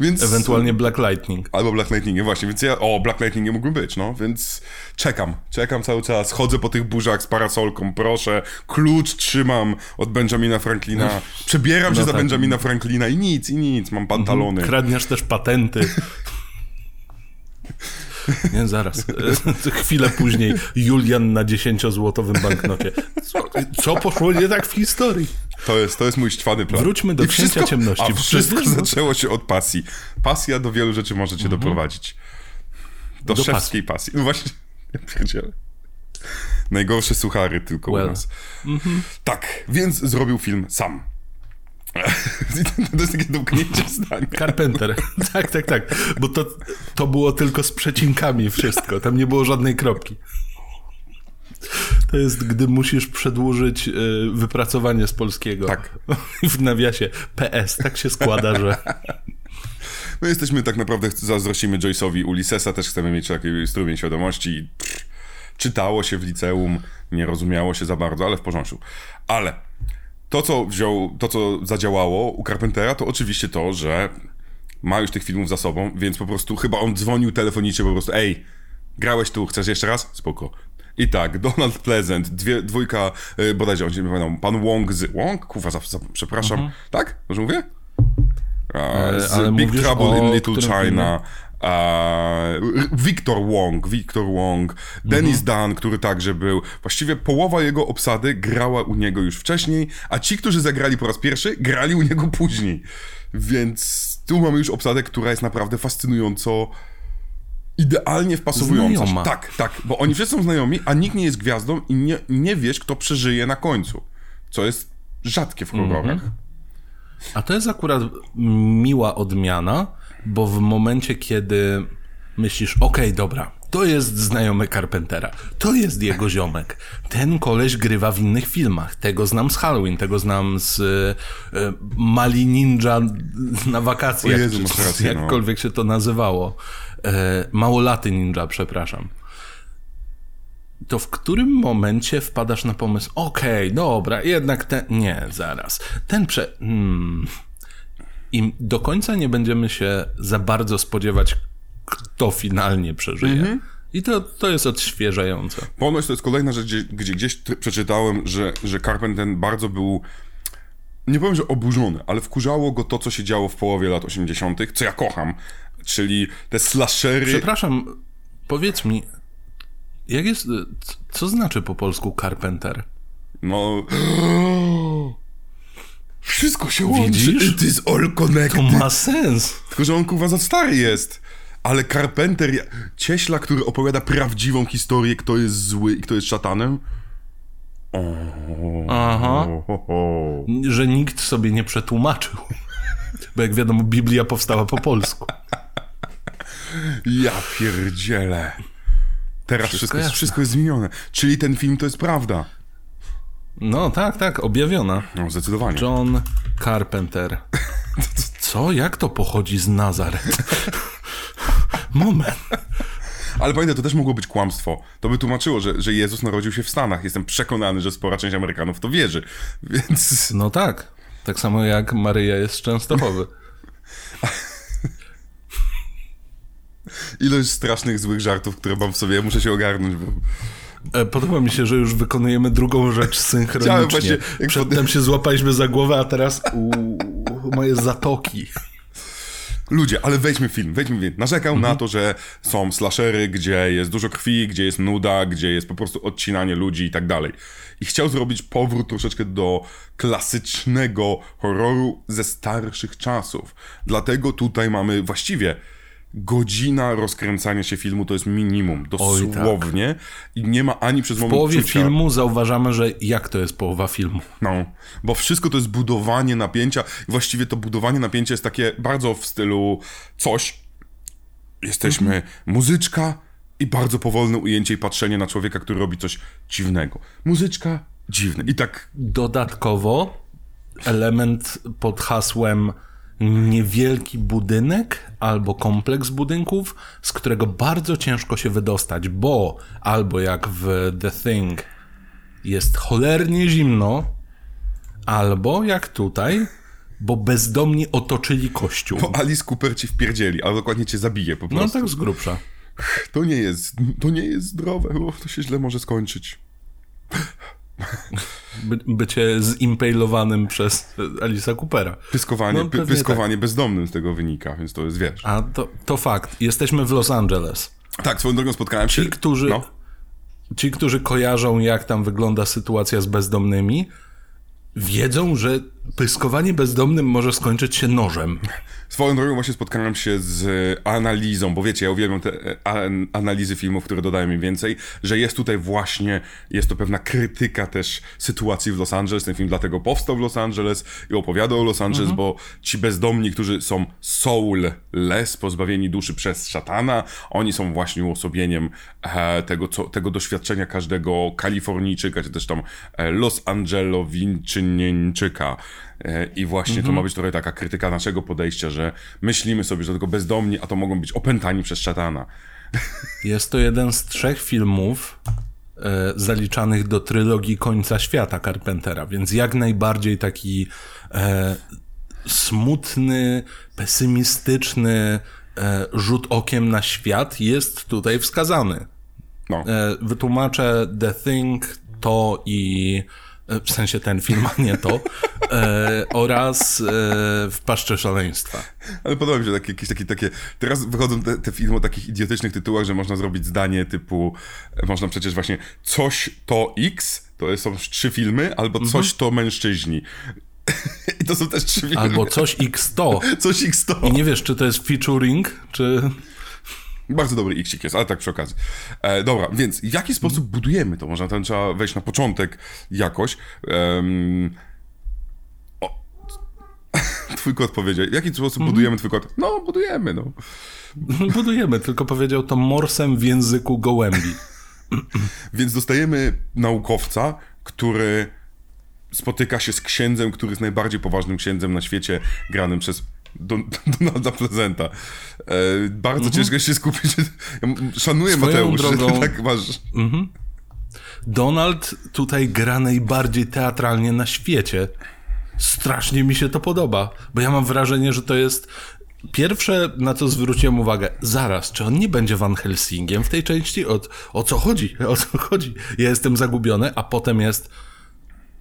Speaker 1: Więc...
Speaker 2: Ewentualnie Black Lightning.
Speaker 1: Albo Black Lightningiem, właśnie, więc ja, o, Black Lightningiem mógłbym być, no, więc czekam, czekam cały czas, chodzę po tych burzach z parasolką, proszę, klucz trzymam od Benjamina Franklina, przebieram się
Speaker 2: No
Speaker 1: za
Speaker 2: tak.
Speaker 1: Benjamina Franklina i nic, i nic, mam pantalony.
Speaker 2: Kradniesz też patenty. Nie, zaraz. Chwilę później Julian na 10-złotowym banknocie. Co, co poszło nie tak w historii?
Speaker 1: To jest, to jest mój ściwany plan.
Speaker 2: Wróćmy do
Speaker 1: I
Speaker 2: księcia ciemności.
Speaker 1: A wszystko
Speaker 2: Przecież-
Speaker 1: zaczęło się od pasji. Pasja do wielu rzeczy może cię doprowadzić. Do,
Speaker 2: Do
Speaker 1: szewskiej pasji. No właśnie, ja pierdzielę. Najgorsze suchary tylko
Speaker 2: Well.
Speaker 1: u nas. Tak, więc zrobił film sam. to jest takie domknięcie zdania.
Speaker 2: Carpenter. Tak, tak, tak. Bo to, to było tylko z przecinkami wszystko. Tam nie było żadnej kropki. To jest, gdy musisz przedłużyć y, wypracowanie z polskiego.
Speaker 1: Tak.
Speaker 2: W nawiasie PS. Tak się składa, że...
Speaker 1: My jesteśmy tak naprawdę, zazdrościmy Joyce'owi Ulyssesa, też chcemy mieć taki strumień świadomości. Pff, czytało się w liceum, nie rozumiało się za bardzo, ale w porządku. Ale to, co wziął, to, co zadziałało u Carpentera, to oczywiście to, że ma już tych filmów za sobą, więc po prostu chyba on dzwonił telefonicznie po prostu, ej, grałeś tu, chcesz jeszcze raz? Spoko. I tak, Donald Pleasant, dwie, dwójka, y, bodajże on się nie pamiętam, pan Wong z... Wong? Kuwa, za, za, przepraszam. Tak? Dobrze mówię?
Speaker 2: E,
Speaker 1: z
Speaker 2: ale
Speaker 1: Big Trouble in Little China. Victor Wong, Victor Wong, Dennis
Speaker 2: Mhm.
Speaker 1: Dunn, który także był. Właściwie połowa jego obsady grała u niego już wcześniej, a ci, którzy zagrali po raz pierwszy, grali u niego później. Więc tu mamy już obsadę, która jest naprawdę fascynująco idealnie wpasowująca.
Speaker 2: Znajoma.
Speaker 1: Tak, tak, bo oni wszyscy są znajomi, a nikt nie jest gwiazdą i nie, nie wiesz, kto przeżyje na końcu. Co jest rzadkie w horrorach.
Speaker 2: Mhm. A to jest akurat miła odmiana, bo w momencie, kiedy myślisz, okej, dobra, to jest znajomy Carpentera, to jest jego ziomek, ten koleś grywa w innych filmach, tego znam z Halloween, tego znam z e, e, Mali Ninja na wakacjach,
Speaker 1: Jezu,
Speaker 2: czy
Speaker 1: no.
Speaker 2: jakkolwiek się to nazywało. E, Małolaty Ninja, przepraszam to w którym momencie wpadasz na pomysł, okej, dobra, jednak ten, nie, zaraz, ten prze... Hmm. I do końca nie będziemy się za bardzo spodziewać, kto finalnie przeżyje.
Speaker 1: Mhm.
Speaker 2: I to, to jest odświeżające.
Speaker 1: Ponoć to jest kolejna rzecz, gdzie, gdzie gdzieś t- przeczytałem, że, że Carpenter bardzo był, nie powiem, że oburzony, ale wkurzało go to, co się działo w połowie lat 80., co ja kocham, czyli te slashery.
Speaker 2: Przepraszam, powiedz mi, jak jest, c- co znaczy po polsku Carpenter?
Speaker 1: No... Wszystko się łączy.
Speaker 2: Widzisz?
Speaker 1: It is all connected.
Speaker 2: To ma sens.
Speaker 1: Tylko, że on kurwa za stary jest. Ale Carpenter, cieśla, który opowiada prawdziwą historię, kto jest zły i kto jest szatanem. O,
Speaker 2: Aha. Że nikt sobie nie przetłumaczył. Bo jak wiadomo, Biblia powstała po polsku.
Speaker 1: Ja pierdzielę. Teraz wszystko,
Speaker 2: Wszystko
Speaker 1: jest, wszystko jest zmienione. Czyli ten film to jest prawda.
Speaker 2: No tak, tak, objawiona.
Speaker 1: No, zdecydowanie.
Speaker 2: John Carpenter. Co? Jak to pochodzi z Nazaret? Moment.
Speaker 1: Ale pamiętaj, to też mogło być kłamstwo. To by tłumaczyło, że, że Jezus narodził się w Stanach. Jestem przekonany, że spora część Amerykanów to wierzy. Więc
Speaker 2: No tak. Tak samo jak Maryja jest z Częstochowy.
Speaker 1: Ilość strasznych, złych żartów, które mam w sobie, ja muszę się ogarnąć, bo...
Speaker 2: E, podoba mi się, że już wykonujemy drugą rzecz synchronicznie. Właśnie, Przedtem pod... się złapaliśmy za głowę, a teraz u, moje zatoki.
Speaker 1: Ludzie, ale wejdźmy w film, wejdźmy film. Narzekał mhm. na to, że są slashery, gdzie jest dużo krwi, gdzie jest nuda, gdzie jest po prostu odcinanie ludzi i tak dalej. I chciał zrobić powrót troszeczkę do klasycznego horroru ze starszych czasów. Dlatego tutaj mamy właściwie godzina rozkręcania się filmu to jest minimum, dosłownie. tak. I nie ma ani przez moment
Speaker 2: W połowie czucia... filmu zauważamy, że jak to jest połowa filmu.
Speaker 1: No, bo wszystko to jest budowanie napięcia. I właściwie to budowanie napięcia jest takie bardzo w stylu coś. Jesteśmy, mhm. muzyczka i bardzo powolne ujęcie i patrzenie na człowieka, który robi coś dziwnego. Muzyczka, dziwne. I tak...
Speaker 2: Dodatkowo element pod hasłem niewielki budynek albo kompleks budynków, z którego bardzo ciężko się wydostać, bo albo jak w The Thing jest cholernie zimno, albo jak tutaj, bo bezdomni otoczyli kościół.
Speaker 1: Bo Alice Cooper ci wpierdzieli, a dokładnie cię zabije po no prostu.
Speaker 2: No tak z grubsza.
Speaker 1: To nie jest, to nie jest zdrowe, bo to się źle może skończyć.
Speaker 2: By, bycie zimpejlowanym przez Alisa Coopera.
Speaker 1: Pyskowanie, no, py, pyskowanie tak. bezdomnym z tego wynika, więc to jest, wiesz.
Speaker 2: A to, to fakt. Jesteśmy w Los Angeles.
Speaker 1: Tak, swoją drogą spotkałem się...
Speaker 2: Ci, którzy, no. ci, którzy kojarzą, jak tam wygląda sytuacja z bezdomnymi, wiedzą, że pyskowanie bezdomnym może skończyć się nożem.
Speaker 1: Swoją drogą właśnie spotkałem się z analizą, bo wiecie, ja uwielbiam te e, analizy filmów, które dodają mi więcej, że jest tutaj właśnie, jest to pewna krytyka też sytuacji w Los Angeles. Ten film dlatego powstał w Los Angeles i opowiada o Los Angeles, mhm. bo ci bezdomni, którzy są soulless, pozbawieni duszy przez szatana, oni są właśnie uosobieniem e, tego, co, tego doświadczenia każdego Kalifornijczyka, czy też tam e, Los Angelowińczyka. E, I właśnie to mhm. ma być trochę taka krytyka naszego podejścia, że myślimy sobie, że tylko bezdomni, a to mogą być opętani przez szatana.
Speaker 2: Jest to jeden z trzech filmów e, zaliczanych do trylogii Końca Świata Carpentera, więc jak najbardziej taki e, smutny, pesymistyczny e, rzut okiem na świat jest tutaj wskazany. No. E, wytłumaczę The Thing, to i w sensie ten film, a nie to, e, oraz e, w Paszcze Szaleństwa.
Speaker 1: Ale podoba mi się takie, jakieś takie, takie teraz wychodzą te, te filmy o takich idiotycznych tytułach, że można zrobić zdanie typu, e, można przecież właśnie coś to X, to są trzy filmy, albo mhm. coś to mężczyźni. I to są też trzy filmy.
Speaker 2: Albo coś X to.
Speaker 1: Coś X to.
Speaker 2: I nie wiesz, czy to jest featuring, czy...
Speaker 1: Bardzo dobry iksik jest, ale tak przy okazji. E, dobra, więc w jaki sposób budujemy to? Może tam trzeba wejść na początek jakoś. Um, o, twój kot powiedział. W jaki sposób mm -hmm. budujemy twój kot? No, budujemy, no.
Speaker 2: Budujemy, tylko powiedział to morsem w języku gołębi.
Speaker 1: więc dostajemy naukowca, który spotyka się z księdzem, który jest najbardziej poważnym księdzem na świecie, granym przez Don, Donalda Prezenta. E, bardzo mhm. ciężko się skupić. Szanuję Swoją Mateusz, drogą... tak masz. Mhm.
Speaker 2: Donald tutaj gra najbardziej teatralnie na świecie. Strasznie mi się to podoba, bo ja mam wrażenie, że to jest Pierwsze, na co zwróciłem uwagę, zaraz, czy on nie będzie Van Helsingiem w tej części? O, o co chodzi? O co chodzi? Ja jestem zagubiony, a potem jest.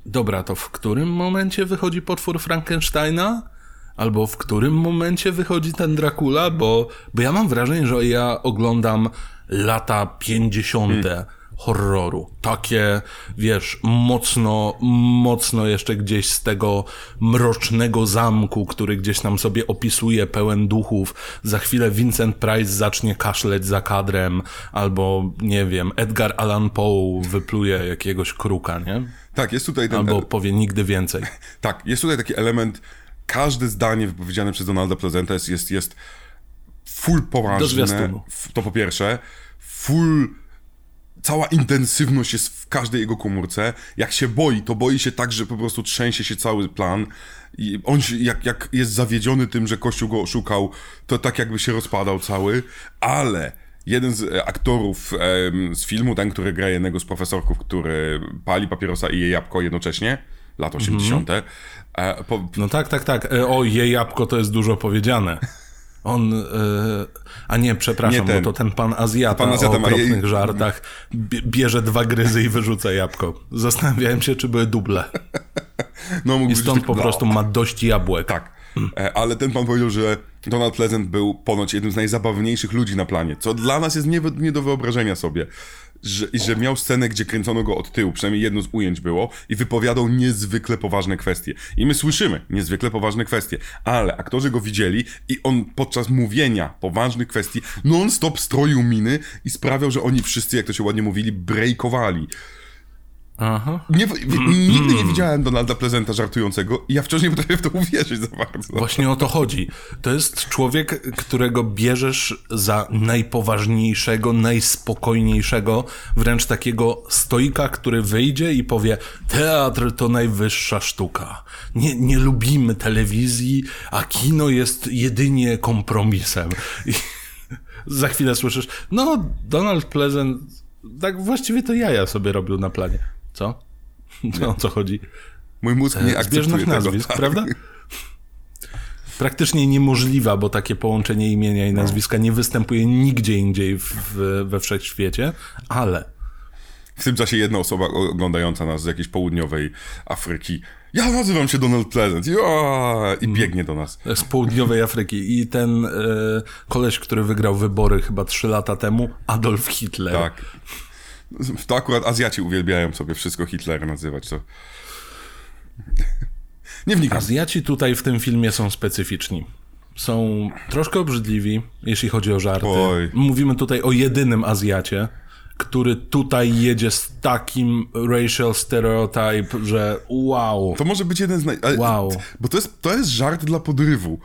Speaker 2: Dobra, to w którym momencie wychodzi potwór Frankensteina? Albo w którym momencie wychodzi ten Dracula, bo, bo ja mam wrażenie, że ja oglądam lata 50. Hmm. horroru. Takie, wiesz, mocno, mocno jeszcze gdzieś z tego mrocznego zamku, który gdzieś nam sobie opisuje, pełen duchów. Za chwilę Vincent Price zacznie kaszleć za kadrem, albo, nie wiem, Edgar Allan Poe wypluje jakiegoś kruka, nie?
Speaker 1: Tak, jest tutaj ten...
Speaker 2: Albo powie nigdy więcej.
Speaker 1: Tak, jest tutaj taki element każde zdanie wypowiedziane przez Donalda Prezenta jest, jest, jest full poważne. To po pierwsze. Full cała intensywność jest w każdej jego komórce. Jak się boi, to boi się tak, że po prostu trzęsie się cały plan. I on się, jak, jak jest zawiedziony tym, że Kościół go oszukał, to tak jakby się rozpadał cały, ale jeden z e, aktorów em, z filmu, ten, który gra jednego z profesorków, który pali papierosa i je jabłko jednocześnie, lat 80., mm
Speaker 2: Po... No tak, tak, tak. E, o, jej jabłko to jest dużo powiedziane. On, yy, a nie, przepraszam,
Speaker 1: Nie ten.
Speaker 2: bo to ten pan Azjata
Speaker 1: Pan Azjata
Speaker 2: o okropnych
Speaker 1: jej-
Speaker 2: żartach bie- bierze dwa gryzy i wyrzuca jabłko. Zastanawiałem się, czy były duble.
Speaker 1: No,
Speaker 2: I stąd
Speaker 1: tak-
Speaker 2: po
Speaker 1: no.
Speaker 2: prostu ma dość jabłek.
Speaker 1: Tak. E, Ale ten pan powiedział, że Donald Pleasant był ponoć jednym z najzabawniejszych ludzi na planie, co dla nas jest nie, nie do wyobrażenia sobie. Że, I że miał scenę, gdzie kręcono go od tyłu, przynajmniej jedno z ujęć było, i wypowiadał niezwykle poważne kwestie. I my słyszymy niezwykle poważne kwestie, ale aktorzy go widzieli i on podczas mówienia poważnych kwestii non-stop stroił miny i sprawiał, że oni wszyscy, jak to się ładnie mówili, breakowali.
Speaker 2: Aha.
Speaker 1: Nie, w- nigdy nie widziałem Donalda Pleasanta żartującego i ja wciąż nie potrafię w to uwierzyć za bardzo.
Speaker 2: Właśnie o to chodzi. To jest człowiek, którego bierzesz za najpoważniejszego, najspokojniejszego, wręcz takiego stoika, który wyjdzie i powie: Teatr to najwyższa sztuka. Nie, nie lubimy telewizji, a kino jest jedynie kompromisem. I za chwilę słyszysz: No, Donald Pleasant, tak właściwie to jaja sobie robił na planie. Co? O co chodzi?
Speaker 1: Mój mózg nie akceptuje
Speaker 2: Zbieżność
Speaker 1: tego.
Speaker 2: nazwisk,
Speaker 1: tak.
Speaker 2: prawda? Praktycznie niemożliwa, bo takie połączenie imienia i
Speaker 1: No.
Speaker 2: nazwiska nie występuje nigdzie indziej w, w, we wszechświecie, ale
Speaker 1: W tym czasie jedna osoba oglądająca nas z jakiejś południowej Afryki. Ja nazywam się Donald Pleasant. Ja! I biegnie do nas.
Speaker 2: z południowej Afryki i ten e, koleś, który wygrał wybory chyba trzy lata temu, Adolf Hitler.
Speaker 1: Tak. To akurat Azjaci uwielbiają sobie wszystko Hitlera nazywać. To... Nie wnikam.
Speaker 2: Azjaci tutaj w tym filmie są specyficzni. Są troszkę obrzydliwi, jeśli chodzi o żarty.
Speaker 1: Oj.
Speaker 2: Mówimy tutaj o jedynym Azjacie, który tutaj jedzie z takim racial stereotype, że wow.
Speaker 1: To może być jeden z naj... ale-
Speaker 2: Wow.
Speaker 1: Bo to jest, to jest żart dla podrywu.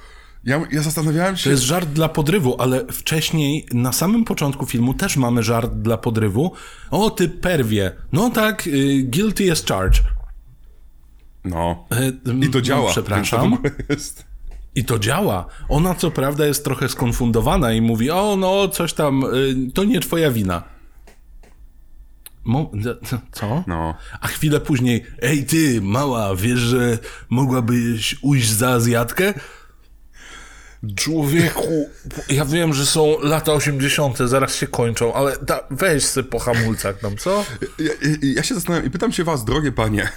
Speaker 1: Ja, ja zastanawiałem się...
Speaker 2: To jest żart dla podrywu, ale wcześniej, na samym początku filmu też mamy żart dla podrywu. O, ty perwie. No tak, y, guilty as charged.
Speaker 1: No.
Speaker 2: Y,
Speaker 1: I to działa. więc
Speaker 2: Przepraszam.
Speaker 1: To.
Speaker 2: I to działa. Ona co prawda jest trochę skonfundowana i mówi, o no, coś tam, y, to nie twoja wina. Mo- co?
Speaker 1: No.
Speaker 2: A chwilę później, ej ty, mała, wiesz, że mogłabyś ujść za Azjatkę? Człowieku, ja wiem, że są lata 80., zaraz się kończą, ale da, weź sobie po hamulcach tam, co?
Speaker 1: Ja, ja, się zastanawiam i pytam się was, drogie panie,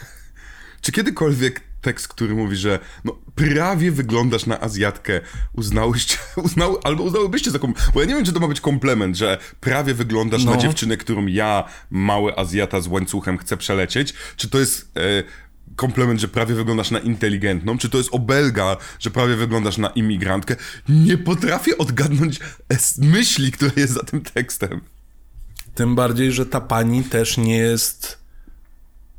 Speaker 1: czy kiedykolwiek tekst, który mówi, że no prawie wyglądasz na Azjatkę, uznałyście, uznały, albo uznałybyście za komplement, bo ja nie wiem, czy to ma być komplement, że prawie wyglądasz na
Speaker 2: No.
Speaker 1: dziewczynę, którą ja, mały Azjata z łańcuchem chcę przelecieć, czy to jest... E, komplement, że prawie wyglądasz na inteligentną, czy to jest obelga, że prawie wyglądasz na imigrantkę. Nie potrafię odgadnąć myśli, która jest za tym tekstem.
Speaker 2: Tym bardziej, że ta pani też nie jest,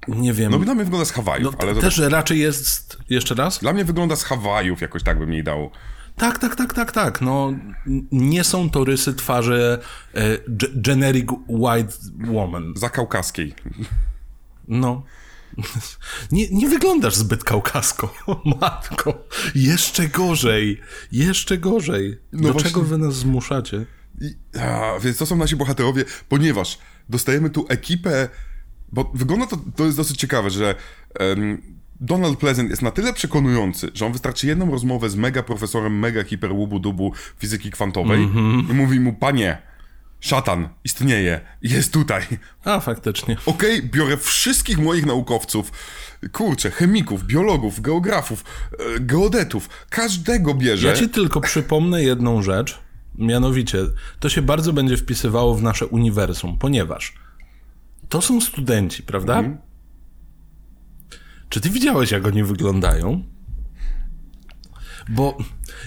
Speaker 2: nie wiem,
Speaker 1: No dla mnie wygląda z Hawajów,
Speaker 2: no,
Speaker 1: ale to
Speaker 2: też raczej jest, jeszcze raz?
Speaker 1: Dla mnie wygląda z Hawajów, jakoś tak bym jej dał.
Speaker 2: Tak, tak, tak, tak, tak. No, nie są to rysy twarzy e, ge- generic white woman.
Speaker 1: Za kaukaskiej.
Speaker 2: No. Nie, nie wyglądasz zbyt kaukasko, matko. Jeszcze gorzej, jeszcze gorzej. Do
Speaker 1: No właśnie.
Speaker 2: czego wy nas zmuszacie?
Speaker 1: I, a, więc to są nasi bohaterowie, ponieważ dostajemy tu ekipę, bo wygląda to, to jest dosyć ciekawe, że em, Donald Pleasant jest na tyle przekonujący, że on wystarczy jedną rozmowę z mega profesorem, mega hiper dubu fizyki kwantowej i mówi mu, panie, szatan istnieje, jest tutaj.
Speaker 2: A, faktycznie.
Speaker 1: Okej, biorę wszystkich moich naukowców, kurczę, chemików, biologów, geografów, e, geodetów, każdego bierze.
Speaker 2: Ja ci tylko przypomnę jedną rzecz. Mianowicie, to się bardzo będzie wpisywało w nasze uniwersum, ponieważ to są studenci, prawda? Czy ty widziałeś, jak oni wyglądają? Bo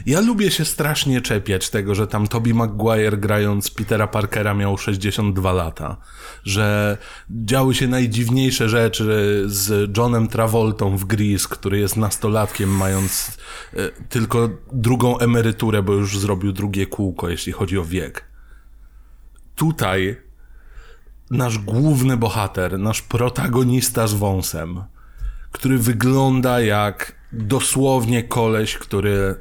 Speaker 2: ja lubię się strasznie czepiać tego, że tam Toby Maguire grając Petera Parkera miał 62 lata, że działy się najdziwniejsze rzeczy z Johnem Travoltą w Grease, który jest nastolatkiem, mając e, tylko drugą emeryturę, bo już zrobił drugie kółko, jeśli chodzi o wiek. Tutaj nasz główny bohater, nasz protagonista z wąsem, który wygląda jak dosłownie koleś, który,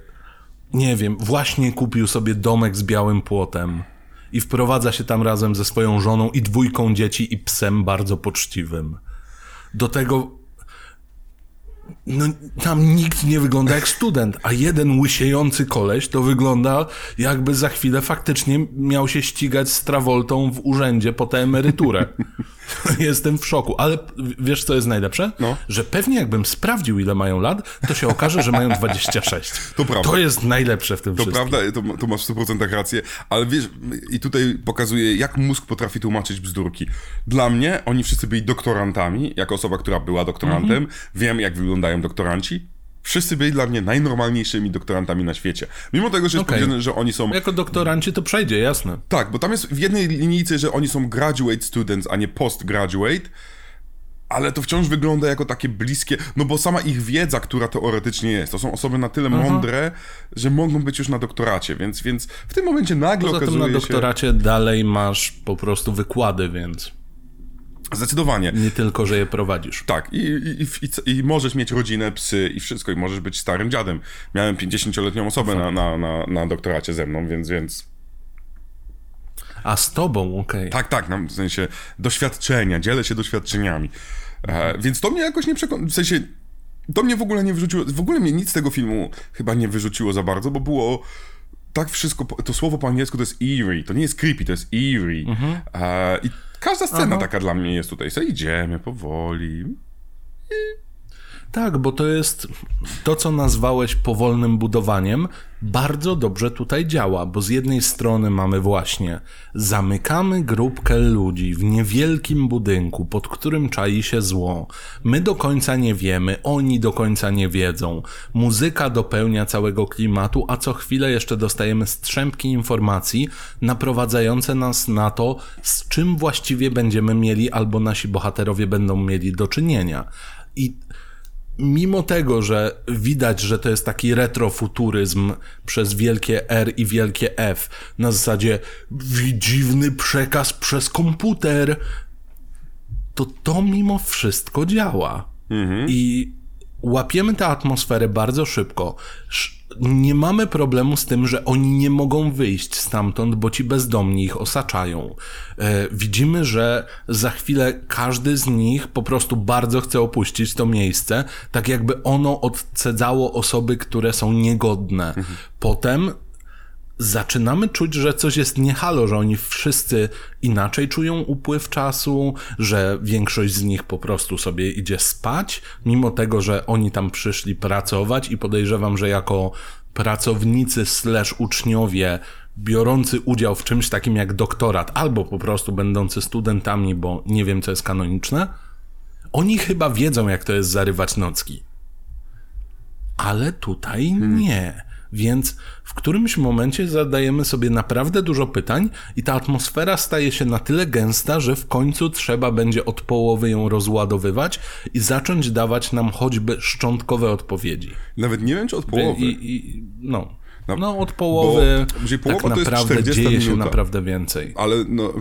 Speaker 2: nie wiem, właśnie kupił sobie domek z białym płotem i wprowadza się tam razem ze swoją żoną i dwójką dzieci i psem bardzo poczciwym. Do tego no, tam nikt nie wygląda jak student, a jeden łysiejący koleś to wygląda jakby za chwilę faktycznie miał się ścigać z Travoltą w urzędzie po tę emeryturę. Jestem w szoku, ale wiesz co jest najlepsze?
Speaker 1: No.
Speaker 2: Że pewnie jakbym sprawdził ile mają lat, to się okaże, że mają 26.
Speaker 1: To prawda.
Speaker 2: To jest najlepsze w tym
Speaker 1: To
Speaker 2: wszystkim.
Speaker 1: prawda, to, to masz w 100% rację, ale wiesz, i tutaj pokazuje, jak mózg potrafi tłumaczyć bzdurki. Dla mnie oni wszyscy byli doktorantami, jako osoba, która była doktorantem,
Speaker 2: Mhm.
Speaker 1: wiem jak wyglądają doktoranci. Wszyscy byli dla mnie najnormalniejszymi doktorantami na świecie. Mimo tego, że jest
Speaker 2: Okej.
Speaker 1: powiedziane, że oni są
Speaker 2: Jako doktoranci to przejdzie, jasne.
Speaker 1: Tak, bo tam jest w jednej linijce, że oni są graduate students, a nie postgraduate, ale to wciąż wygląda jako takie bliskie, no bo sama ich wiedza, która teoretycznie jest, to są osoby na tyle mądre, że mogą być już na doktoracie, więc, więc w tym momencie nagle
Speaker 2: Poza tym
Speaker 1: okazuje
Speaker 2: na
Speaker 1: się...
Speaker 2: doktoracie dalej masz po prostu wykłady, więc
Speaker 1: Zdecydowanie.
Speaker 2: nie tylko, że je prowadzisz.
Speaker 1: Tak, i, i, i, i, możesz mieć rodzinę, psy i wszystko, i możesz być starym dziadem. Miałem 50-letnią osobę na, na, na, na doktoracie ze mną, więc, więc
Speaker 2: A z tobą, okej.
Speaker 1: Tak, tak, no, w sensie doświadczenia, dzielę się doświadczeniami. E, więc to mnie jakoś nie przekonało, w sensie to mnie w ogóle nie wyrzuciło, w ogóle mnie nic z tego filmu chyba nie wyrzuciło za bardzo, bo było tak wszystko, to słowo po angielsku to jest eerie, to nie jest creepy, to jest eerie. E, I każda scena taka dla mnie jest tutaj, sobie idziemy powoli.
Speaker 2: Tak, bo to jest to, co nazwałeś powolnym budowaniem, bardzo dobrze tutaj działa, bo z jednej strony mamy właśnie zamykamy grupkę ludzi w niewielkim budynku, pod którym czai się zło. My do końca nie wiemy, oni do końca nie wiedzą. Muzyka dopełnia całego klimatu, a co chwilę jeszcze dostajemy strzępki informacji naprowadzające nas na to, z czym właściwie będziemy mieli albo nasi bohaterowie będą mieli do czynienia. I mimo tego, że widać, że to jest taki retrofuturyzm przez wielkie R i wielkie F, na zasadzie "Wi- dziwny przekaz przez komputer, to to mimo wszystko działa. I łapiemy tę atmosferę bardzo szybko. Sz- Nie mamy problemu z tym, że oni nie mogą wyjść stamtąd, bo ci bezdomni ich osaczają. E, widzimy, że za chwilę każdy z nich po prostu bardzo chce opuścić to miejsce, tak jakby ono odcedzało osoby, które są niegodne. Potem zaczynamy czuć, że coś jest niehalo, że oni wszyscy inaczej czują upływ czasu, że większość z nich po prostu sobie idzie spać, mimo tego, że oni tam przyszli pracować i podejrzewam, że jako pracownicy slash uczniowie biorący udział w czymś takim jak doktorat, albo po prostu będący studentami, bo nie wiem, co jest kanoniczne, oni chyba wiedzą, jak to jest zarywać nocki. Ale tutaj nie. Więc w którymś momencie zadajemy sobie naprawdę dużo pytań i ta atmosfera staje się na tyle gęsta, że w końcu trzeba będzie od połowy ją rozładowywać i zacząć dawać nam choćby szczątkowe odpowiedzi.
Speaker 1: Nawet nie wiem, czy od połowy.
Speaker 2: I, i, no.
Speaker 1: No,
Speaker 2: no, od połowy
Speaker 1: bo- połowa
Speaker 2: tak
Speaker 1: to jest
Speaker 2: naprawdę
Speaker 1: 40
Speaker 2: dzieje się
Speaker 1: minuta.
Speaker 2: naprawdę więcej.
Speaker 1: Ale no,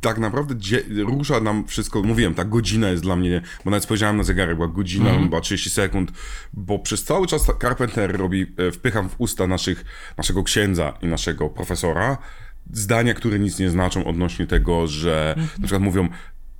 Speaker 1: tak naprawdę dzie- rusza nam wszystko, mówiłem, ta godzina jest dla mnie, bo nawet spojrzałem na zegarek, była godzina, była 30 sekund, bo przez cały czas Carpenter robi, e, wpycham w usta naszych, naszego księdza i naszego profesora zdania, które nic nie znaczą odnośnie tego, że na przykład mówią,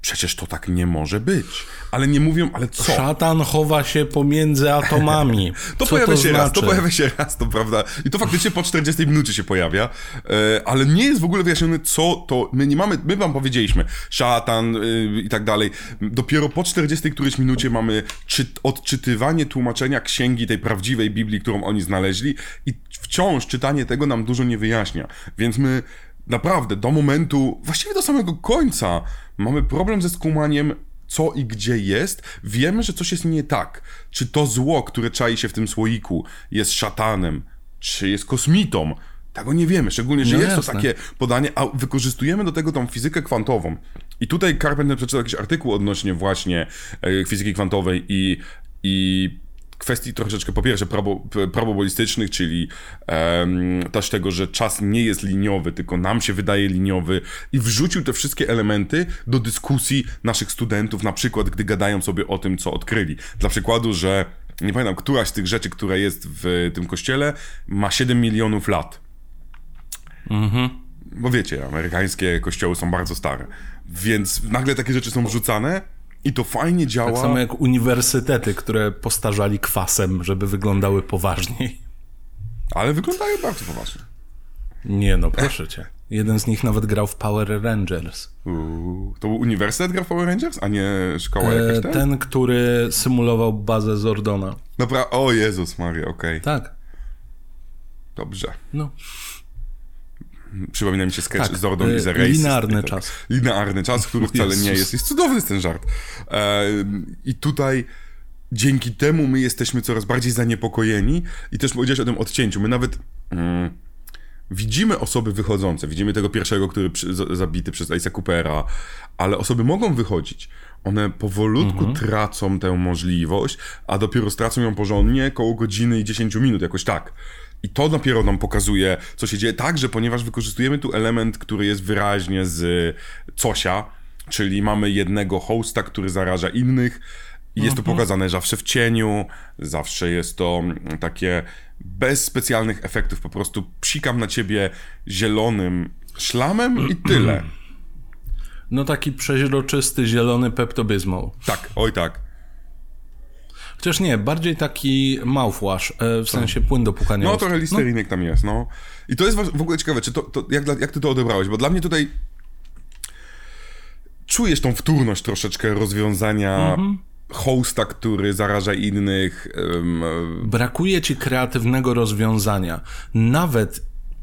Speaker 1: przecież to tak nie może być. Ale nie mówią, ale co?
Speaker 2: Szatan chowa się pomiędzy atomami.
Speaker 1: To
Speaker 2: Co
Speaker 1: pojawia
Speaker 2: to
Speaker 1: się raz, to
Speaker 2: znaczy?
Speaker 1: pojawia się raz, to prawda. I to faktycznie po 40 minucie się pojawia, e, ale nie jest w ogóle wyjaśnione, co to. My nie mamy, my wam powiedzieliśmy, szatan y, i tak dalej. Dopiero po 40 którejś minucie mamy czy, odczytywanie tłumaczenia księgi tej prawdziwej Biblii, którą oni znaleźli, i wciąż czytanie tego nam dużo nie wyjaśnia. Więc my naprawdę do momentu, właściwie do samego końca, mamy problem ze skumaniem co i gdzie jest, wiemy, że coś jest nie tak. Czy to zło, które czai się w tym słoiku, jest szatanem, czy jest kosmitą, tego nie wiemy. Szczególnie, że
Speaker 2: No
Speaker 1: jest to
Speaker 2: jasne.
Speaker 1: takie podanie, a wykorzystujemy do tego tą fizykę kwantową. I tutaj Carpenter przeczytał jakiś artykuł odnośnie właśnie e, fizyki kwantowej i, i kwestii troszeczkę po pierwsze probo, p- probabilistycznych, czyli em, też tego, że czas nie jest liniowy, tylko nam się wydaje liniowy i wrzucił te wszystkie elementy do dyskusji naszych studentów, na przykład gdy gadają sobie o tym, co odkryli. Dla przykładu, że nie pamiętam, któraś z tych rzeczy, która jest w tym kościele, ma 7 milionów lat. Bo wiecie, amerykańskie kościoły są bardzo stare. Więc nagle takie rzeczy są wrzucane I to fajnie działa.
Speaker 2: Tak samo jak uniwersytety, które postarzali kwasem, żeby wyglądały poważniej.
Speaker 1: Ale wyglądają bardzo poważnie.
Speaker 2: Nie no, proszę cię. Jeden z nich nawet grał w Power Rangers.
Speaker 1: Uuu, to był uniwersytet grał w Power Rangers, a nie szkoła jakaś
Speaker 2: E,
Speaker 1: ten?
Speaker 2: ten, który symulował bazę Zordona.
Speaker 1: Dobra, o Jezus Maria, okej.
Speaker 2: Tak.
Speaker 1: Dobrze.
Speaker 2: No.
Speaker 1: Przypomina mi się sketch
Speaker 2: Tak,
Speaker 1: Zordon
Speaker 2: e,
Speaker 1: is a racist.
Speaker 2: linearny
Speaker 1: I tak.
Speaker 2: czas.
Speaker 1: Linearny czas, który wcale nie
Speaker 2: Jezus.
Speaker 1: jest. Jest cudowny jest ten żart. E, I tutaj dzięki temu my jesteśmy coraz bardziej zaniepokojeni i też powiedziałeś o tym odcięciu. My nawet mm, widzimy osoby wychodzące. Widzimy tego pierwszego, który przy, z, zabity przez Ace'a Coopera, ale osoby mogą wychodzić. One powolutku
Speaker 2: Mhm.
Speaker 1: tracą tę możliwość, a dopiero stracą ją porządnie koło godziny i 10 minut, jakoś tak. I to dopiero nam pokazuje, co się dzieje. Także, ponieważ wykorzystujemy tu element, który jest wyraźnie z Cosia, czyli mamy jednego hosta, który zaraża innych. I jest to pokazane zawsze w cieniu, zawsze jest to mm, takie bez specjalnych efektów. Po prostu psikam na ciebie zielonym szlamem i tyle.
Speaker 2: No taki przeźroczysty, zielony peptobizmol.
Speaker 1: Tak, oj tak.
Speaker 2: Chociaż nie, bardziej taki mouthwash, e, w sensie płyn do pukania
Speaker 1: No
Speaker 2: ust.
Speaker 1: trochę listerinek tam jest, no. I to jest w ogóle ciekawe, czy to, to jak, dla- jak ty to odebrałeś, bo dla mnie tutaj czujesz tą wtórność troszeczkę rozwiązania hosta, który zaraża innych. em,
Speaker 2: Brakuje ci kreatywnego rozwiązania, nawet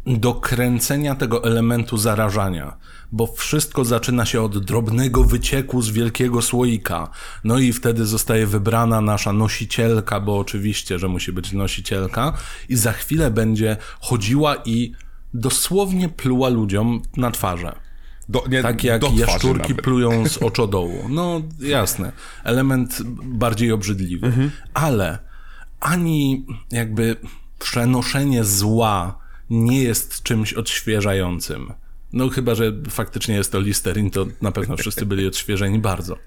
Speaker 2: do kręcenia tego elementu zarażania, bo wszystko zaczyna się od drobnego wycieku z wielkiego słoika. No i wtedy zostaje wybrana nasza nosicielka, bo oczywiście, że musi być nosicielka, i za chwilę będzie chodziła i dosłownie pluła ludziom na twarze.
Speaker 1: do, nie,
Speaker 2: Tak jak jaszczurki
Speaker 1: nawet.
Speaker 2: plują z oczodołu. No jasne. Element bardziej obrzydliwy.
Speaker 1: Mhm.
Speaker 2: Ale ani jakby przenoszenie zła nie jest czymś odświeżającym. No chyba, że faktycznie jest to Listerin, to na pewno wszyscy byli odświeżeni bardzo.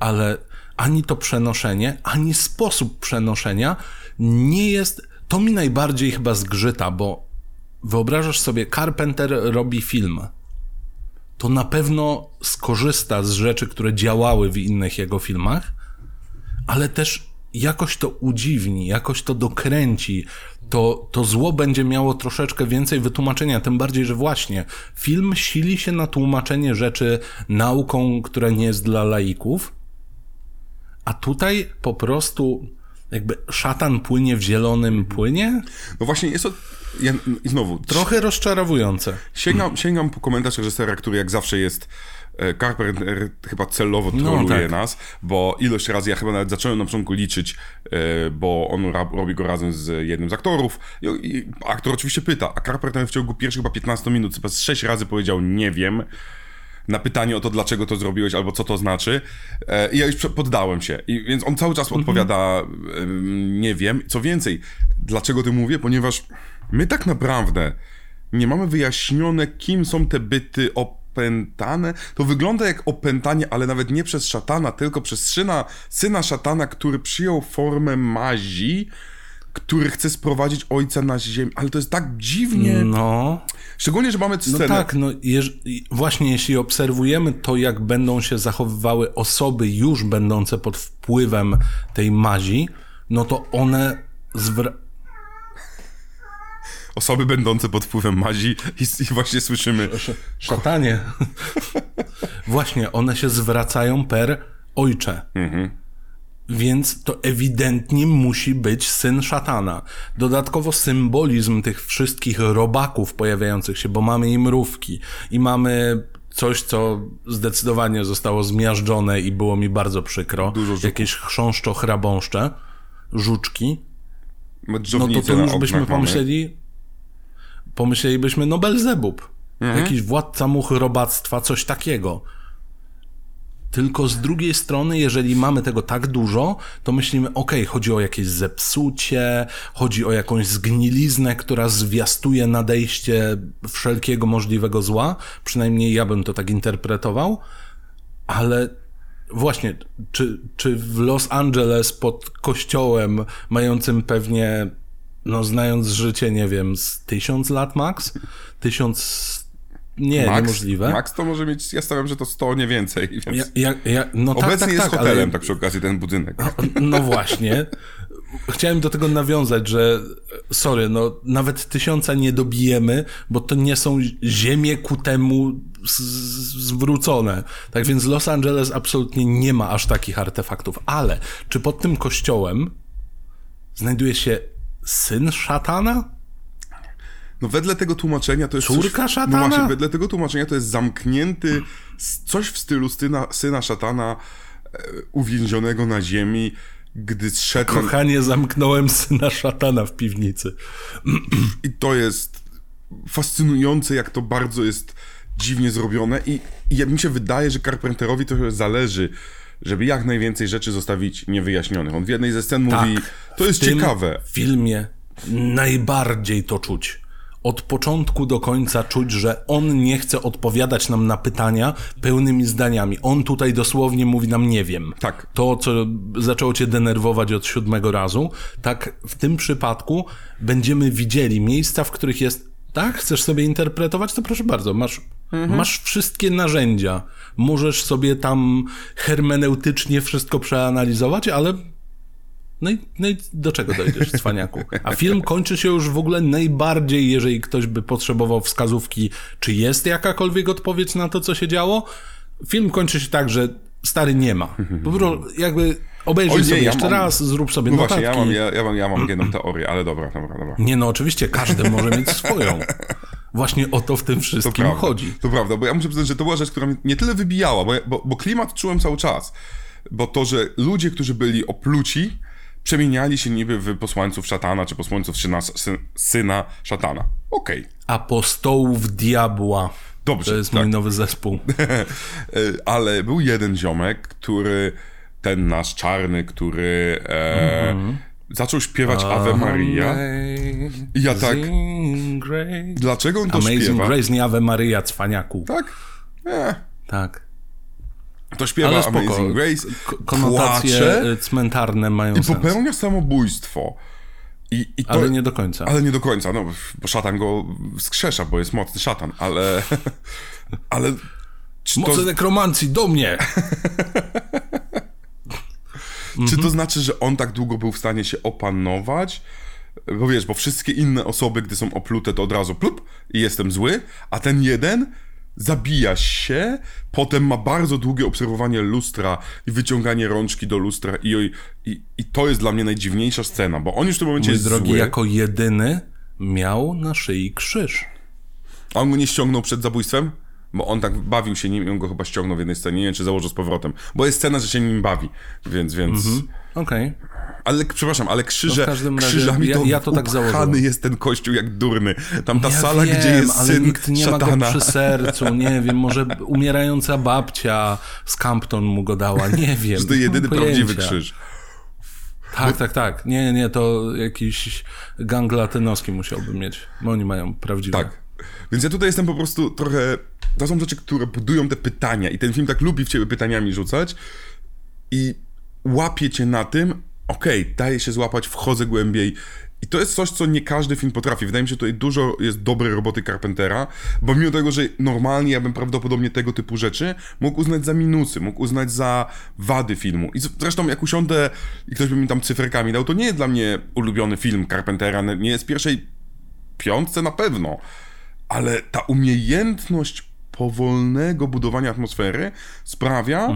Speaker 2: Ale ani to przenoszenie, ani sposób przenoszenia nie jest... To mi najbardziej chyba zgrzyta, bo wyobrażasz sobie, Carpenter robi film to na pewno skorzysta z rzeczy, które działały w innych jego filmach, ale też jakoś to udziwni, jakoś to dokręci. To, to zło będzie miało troszeczkę więcej wytłumaczenia, tym bardziej, że właśnie film sili się na tłumaczenie rzeczy nauką, która nie jest dla laików, a tutaj po prostu jakby szatan płynie w zielonym płynie?
Speaker 1: No właśnie jest to... Ja, znowu,
Speaker 2: Trochę rozczarowujące.
Speaker 1: Sięgam, sięgam po komentarz reżysera, który jak zawsze jest Carpenter chyba celowo troluje
Speaker 2: tak.
Speaker 1: nas, bo ilość razy, ja chyba nawet zacząłem na początku liczyć, e, bo on robi go razem z jednym z aktorów i, aktor oczywiście pyta, a Carpenter w ciągu pierwszych chyba 15 minut chyba z 6 razy powiedział nie wiem, na pytanie o to, dlaczego to zrobiłeś, albo co to znaczy. E, I ja już poddałem się. I, więc on cały czas odpowiada, em, nie wiem. Co więcej, dlaczego to mówię? Ponieważ my tak naprawdę nie mamy wyjaśnione, kim są te byty opętane. To wygląda jak opętanie, ale nawet nie przez szatana, tylko przez syna, syna szatana, który przyjął formę mazi, który chce sprowadzić ojca na ziemię. Ale to jest tak dziwnie.
Speaker 2: No,
Speaker 1: Szczególnie, że mamy
Speaker 2: No
Speaker 1: scenę.
Speaker 2: tak, no jeż, właśnie jeśli obserwujemy to, jak będą się zachowywały osoby już będące pod wpływem tej mazi, no to one zwra-
Speaker 1: osoby będące pod wpływem mazi i, i właśnie słyszymy
Speaker 2: szatanie. właśnie, one się zwracają per ojcze. Więc to ewidentnie musi być syn szatana. Dodatkowo symbolizm tych wszystkich robaków pojawiających się, bo mamy i mrówki, i mamy coś, co zdecydowanie zostało zmiażdżone i było mi bardzo przykro.
Speaker 1: Dużo.
Speaker 2: Jakieś chrząszczo, chrabąszcze, żuczki. No to tu już byśmy pomyśleli, pomyślelibyśmy, no Belzebub.
Speaker 1: Mhm.
Speaker 2: Jakiś władca much robactwa, coś takiego. Tylko z drugiej strony, jeżeli mamy tego tak dużo, to myślimy, okej, chodzi o jakieś zepsucie, chodzi o jakąś zgniliznę, która zwiastuje nadejście wszelkiego możliwego zła. Przynajmniej ja bym to tak interpretował. Ale właśnie, czy, czy w Los Angeles pod kościołem, mającym pewnie, no znając życie, nie wiem, z tysiąc lat max, tysiąc Nie,
Speaker 1: Max,
Speaker 2: niemożliwe.
Speaker 1: Max to może mieć, ja stawiam, że to 100, nie więcej. Więc
Speaker 2: Ja, ja, ja, no tak,
Speaker 1: obecnie
Speaker 2: tak,
Speaker 1: jest
Speaker 2: tak,
Speaker 1: hotelem,
Speaker 2: ale-
Speaker 1: tak przy okazji, ten budynek.
Speaker 2: No właśnie. Chciałem do tego nawiązać, że sorry, no nawet tysiąca nie dobijemy, bo to nie są ziemie ku temu zwrócone. Tak więc Los Angeles absolutnie nie ma aż takich artefaktów. Ale czy pod tym kościołem znajduje się syn szatana?
Speaker 1: No wedle tego tłumaczenia to jest
Speaker 2: Córka
Speaker 1: coś,
Speaker 2: szatana?
Speaker 1: No właśnie, wedle tego tłumaczenia to jest zamknięty, coś w stylu syna, syna szatana e, uwięzionego na ziemi, gdy zszedł...
Speaker 2: Kochanie, zamknąłem syna szatana w piwnicy.
Speaker 1: I to jest fascynujące, jak to bardzo jest dziwnie zrobione i, i mi się wydaje, że Carpenterowi trochę zależy, żeby jak najwięcej rzeczy zostawić niewyjaśnionych. On w jednej ze scen mówi, to jest
Speaker 2: Tak. w
Speaker 1: ciekawe.
Speaker 2: filmie najbardziej to czuć. Od początku do końca czuć, że on nie chce odpowiadać nam na pytania pełnymi zdaniami. On tutaj dosłownie mówi nam nie wiem.
Speaker 1: Tak.
Speaker 2: To, co zaczęło cię denerwować od siódmego razu, tak w tym przypadku będziemy widzieli miejsca, w których jest tak, chcesz sobie interpretować, to proszę bardzo, masz, masz wszystkie narzędzia. Możesz sobie tam hermeneutycznie wszystko przeanalizować, ale no i, no i do czego dojdziesz, cwaniaku? A film kończy się już w ogóle najbardziej, jeżeli ktoś by potrzebował wskazówki, czy jest jakakolwiek odpowiedź na to, co się działo. Film kończy się tak, że stary nie ma. Po prostu jakby obejrzyj
Speaker 1: nie,
Speaker 2: sobie
Speaker 1: ja
Speaker 2: jeszcze
Speaker 1: mam-
Speaker 2: raz, zrób sobie
Speaker 1: No
Speaker 2: notatki.
Speaker 1: właśnie, ja mam, ja, ja mam, ja mam jedną teorię, ale dobra, dobra, dobra.
Speaker 2: Nie no, oczywiście każdy może mieć swoją. Właśnie o to w tym
Speaker 1: To
Speaker 2: wszystkim
Speaker 1: prawda,
Speaker 2: chodzi.
Speaker 1: to prawda, bo ja muszę przyznać, że to była rzecz, która mnie nie tyle wybijała, bo, bo, bo klimat czułem cały czas. Bo to, że ludzie, którzy byli opluci, przemieniali się niby w posłańców szatana, czy posłańców syna, syn, syna szatana. Okej.
Speaker 2: Apostołów diabła.
Speaker 1: Dobrze,
Speaker 2: To jest
Speaker 1: tak.
Speaker 2: mój nowy zespół.
Speaker 1: E, Ale był jeden ziomek, który, ten nasz czarny, który e,
Speaker 2: Mhm.
Speaker 1: Zaczął śpiewać Ave Maria. I ja tak,
Speaker 2: Amazing
Speaker 1: dlaczego on to
Speaker 2: Amazing
Speaker 1: śpiewa?
Speaker 2: Grace, nie Ave Maria, cwaniaku.
Speaker 1: Tak? E,
Speaker 2: Tak.
Speaker 1: to śpiewa
Speaker 2: Ale spoko.
Speaker 1: Amazing Grace,
Speaker 2: K- konotacje
Speaker 1: płacze
Speaker 2: y, cmentarne mają
Speaker 1: i
Speaker 2: sens.
Speaker 1: popełnia samobójstwo. I, i to,
Speaker 2: Ale nie do końca.
Speaker 1: Ale nie do końca, no, bo szatan go wskrzesza, bo jest mocny szatan, ale... ale czy to,
Speaker 2: nekromancji, do mnie!
Speaker 1: czy to znaczy, że on tak długo był w stanie się opanować? Bo wiesz, bo wszystkie inne osoby, gdy są oplute, to od razu plup i jestem zły, a ten jeden zabija się, potem ma bardzo długie obserwowanie lustra i wyciąganie rączki do lustra i, i, i to jest dla mnie najdziwniejsza scena, bo on już w tym momencie
Speaker 2: Mój
Speaker 1: jest
Speaker 2: drogi,
Speaker 1: zły,
Speaker 2: jako jedyny miał na szyi krzyż.
Speaker 1: a on go nie ściągnął przed zabójstwem? Bo on tak bawił się nim i on go chyba ściągnął w jednej scenie, nie wiem, czy założył z powrotem. Bo jest scena, że się nim bawi, więc, więc...
Speaker 2: Okej.
Speaker 1: Ale, przepraszam, ale krzyże,
Speaker 2: No
Speaker 1: krzyżami
Speaker 2: ja-
Speaker 1: to,
Speaker 2: ja to tak założyłem.
Speaker 1: jest ten kościół jak durny. Tam ta
Speaker 2: Ja
Speaker 1: sala,
Speaker 2: wiem,
Speaker 1: gdzie jest
Speaker 2: ale
Speaker 1: syn
Speaker 2: nikt nie
Speaker 1: szatana.
Speaker 2: ma go przy sercu, nie wiem, może umierająca babcia z Campton mu go dała, nie wiem.
Speaker 1: Że to jedyny prawdziwy krzyż.
Speaker 2: Tak, tak, tak. Nie, nie, to jakiś gang latynoski musiałby mieć, bo oni mają prawdziwe.
Speaker 1: Tak. Więc ja tutaj jestem po prostu trochę... To są rzeczy, które budują te pytania i ten film tak lubi w ciebie pytaniami rzucać i łapie cię na tym, okej, daje się złapać, wchodzę głębiej. I to jest coś, co nie każdy film potrafi. Wydaje mi się, że tutaj dużo jest dobrej roboty Carpentera, bo mimo tego, że normalnie ja bym prawdopodobnie tego typu rzeczy mógł uznać za minusy, mógł uznać za wady filmu. I zresztą jak usiądę i ktoś by mi tam cyferkami dał, to nie jest dla mnie ulubiony film Carpentera, nie jest pierwszej piątce na pewno, ale ta umiejętność powolnego budowania atmosfery sprawia,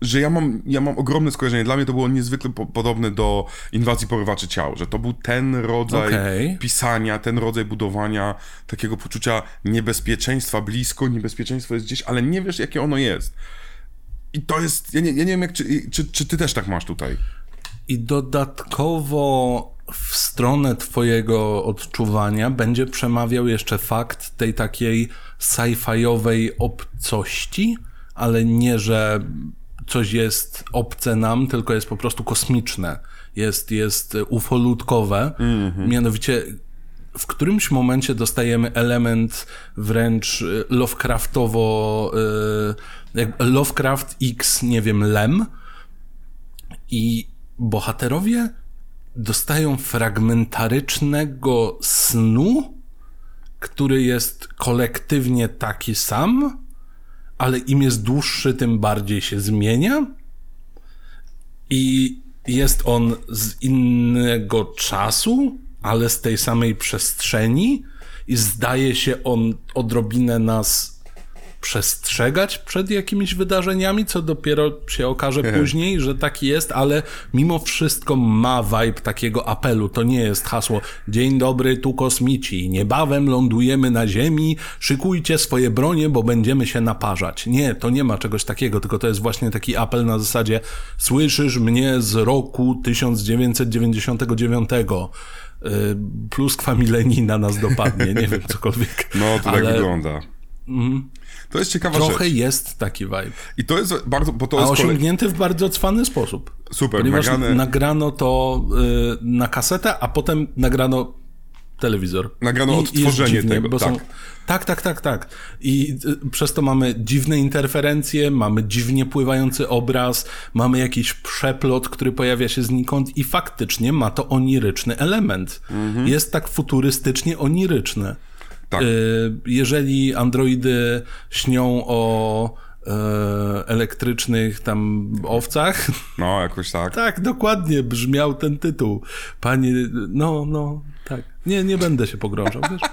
Speaker 1: że ja mam, ja mam ogromne skojarzenie. Dla mnie to było niezwykle po, podobne do inwazji porywaczy ciał, że to był ten rodzaj
Speaker 2: Okej.
Speaker 1: pisania, ten rodzaj budowania takiego poczucia niebezpieczeństwa blisko, niebezpieczeństwo jest gdzieś, ale nie wiesz, jakie ono jest. I to jest, ja nie, ja nie wiem, jak, czy, czy, czy ty też tak masz tutaj.
Speaker 2: I dodatkowo w stronę twojego odczuwania będzie przemawiał jeszcze fakt tej takiej sci-fiowej obcości, ale nie, że coś jest obce nam, tylko jest po prostu kosmiczne. Jest, jest ufolutkowe. Mianowicie w którymś momencie dostajemy element wręcz y, Lovecraftowo, y, jak Lovecraft X, nie wiem, Lem, i bohaterowie dostają fragmentarycznego snu który jest kolektywnie taki sam, ale im jest dłuższy, tym bardziej się zmienia. I jest on z innego czasu, ale z tej samej przestrzeni, i zdaje się on odrobinę nas przestrzegać przed jakimiś wydarzeniami, co dopiero się okaże później, że taki jest, ale mimo wszystko ma vibe takiego apelu. To nie jest hasło Dzień dobry, tu kosmici, niebawem lądujemy na Ziemi, szykujcie swoje bronie, bo będziemy się naparzać. Nie, to nie ma czegoś takiego, tylko to jest właśnie taki apel na zasadzie słyszysz mnie z roku 1999 y, pluskwa milenina nas dopadnie, nie wiem, cokolwiek.
Speaker 1: No, to tak ale... wygląda. Mm. To jest ciekawa
Speaker 2: Trochę
Speaker 1: rzecz.
Speaker 2: jest taki vibe.
Speaker 1: I to jest bardzo, bo to
Speaker 2: A
Speaker 1: jest
Speaker 2: osiągnięty kolej... w bardzo cwany sposób.
Speaker 1: Super,
Speaker 2: Ponieważ nagrane... nagrano to y, na kasetę, a potem nagrano telewizor.
Speaker 1: Nagrano I, odtworzenie dziwnie, tego,
Speaker 2: bo
Speaker 1: tak.
Speaker 2: Są... Tak, tak, tak, tak. I y, przez to mamy dziwne interferencje, mamy dziwnie pływający obraz, mamy jakiś przeplot, który pojawia się znikąd i faktycznie ma to oniryczny element. Mhm. Jest tak futurystycznie oniryczny. Tak. Y, jeżeli androidy śnią o e, elektrycznych tam owcach.
Speaker 1: No, jakoś tak.
Speaker 2: Tak, dokładnie brzmiał ten tytuł. Panie, no, no, tak. Nie, nie będę się pogrążał, wiesz?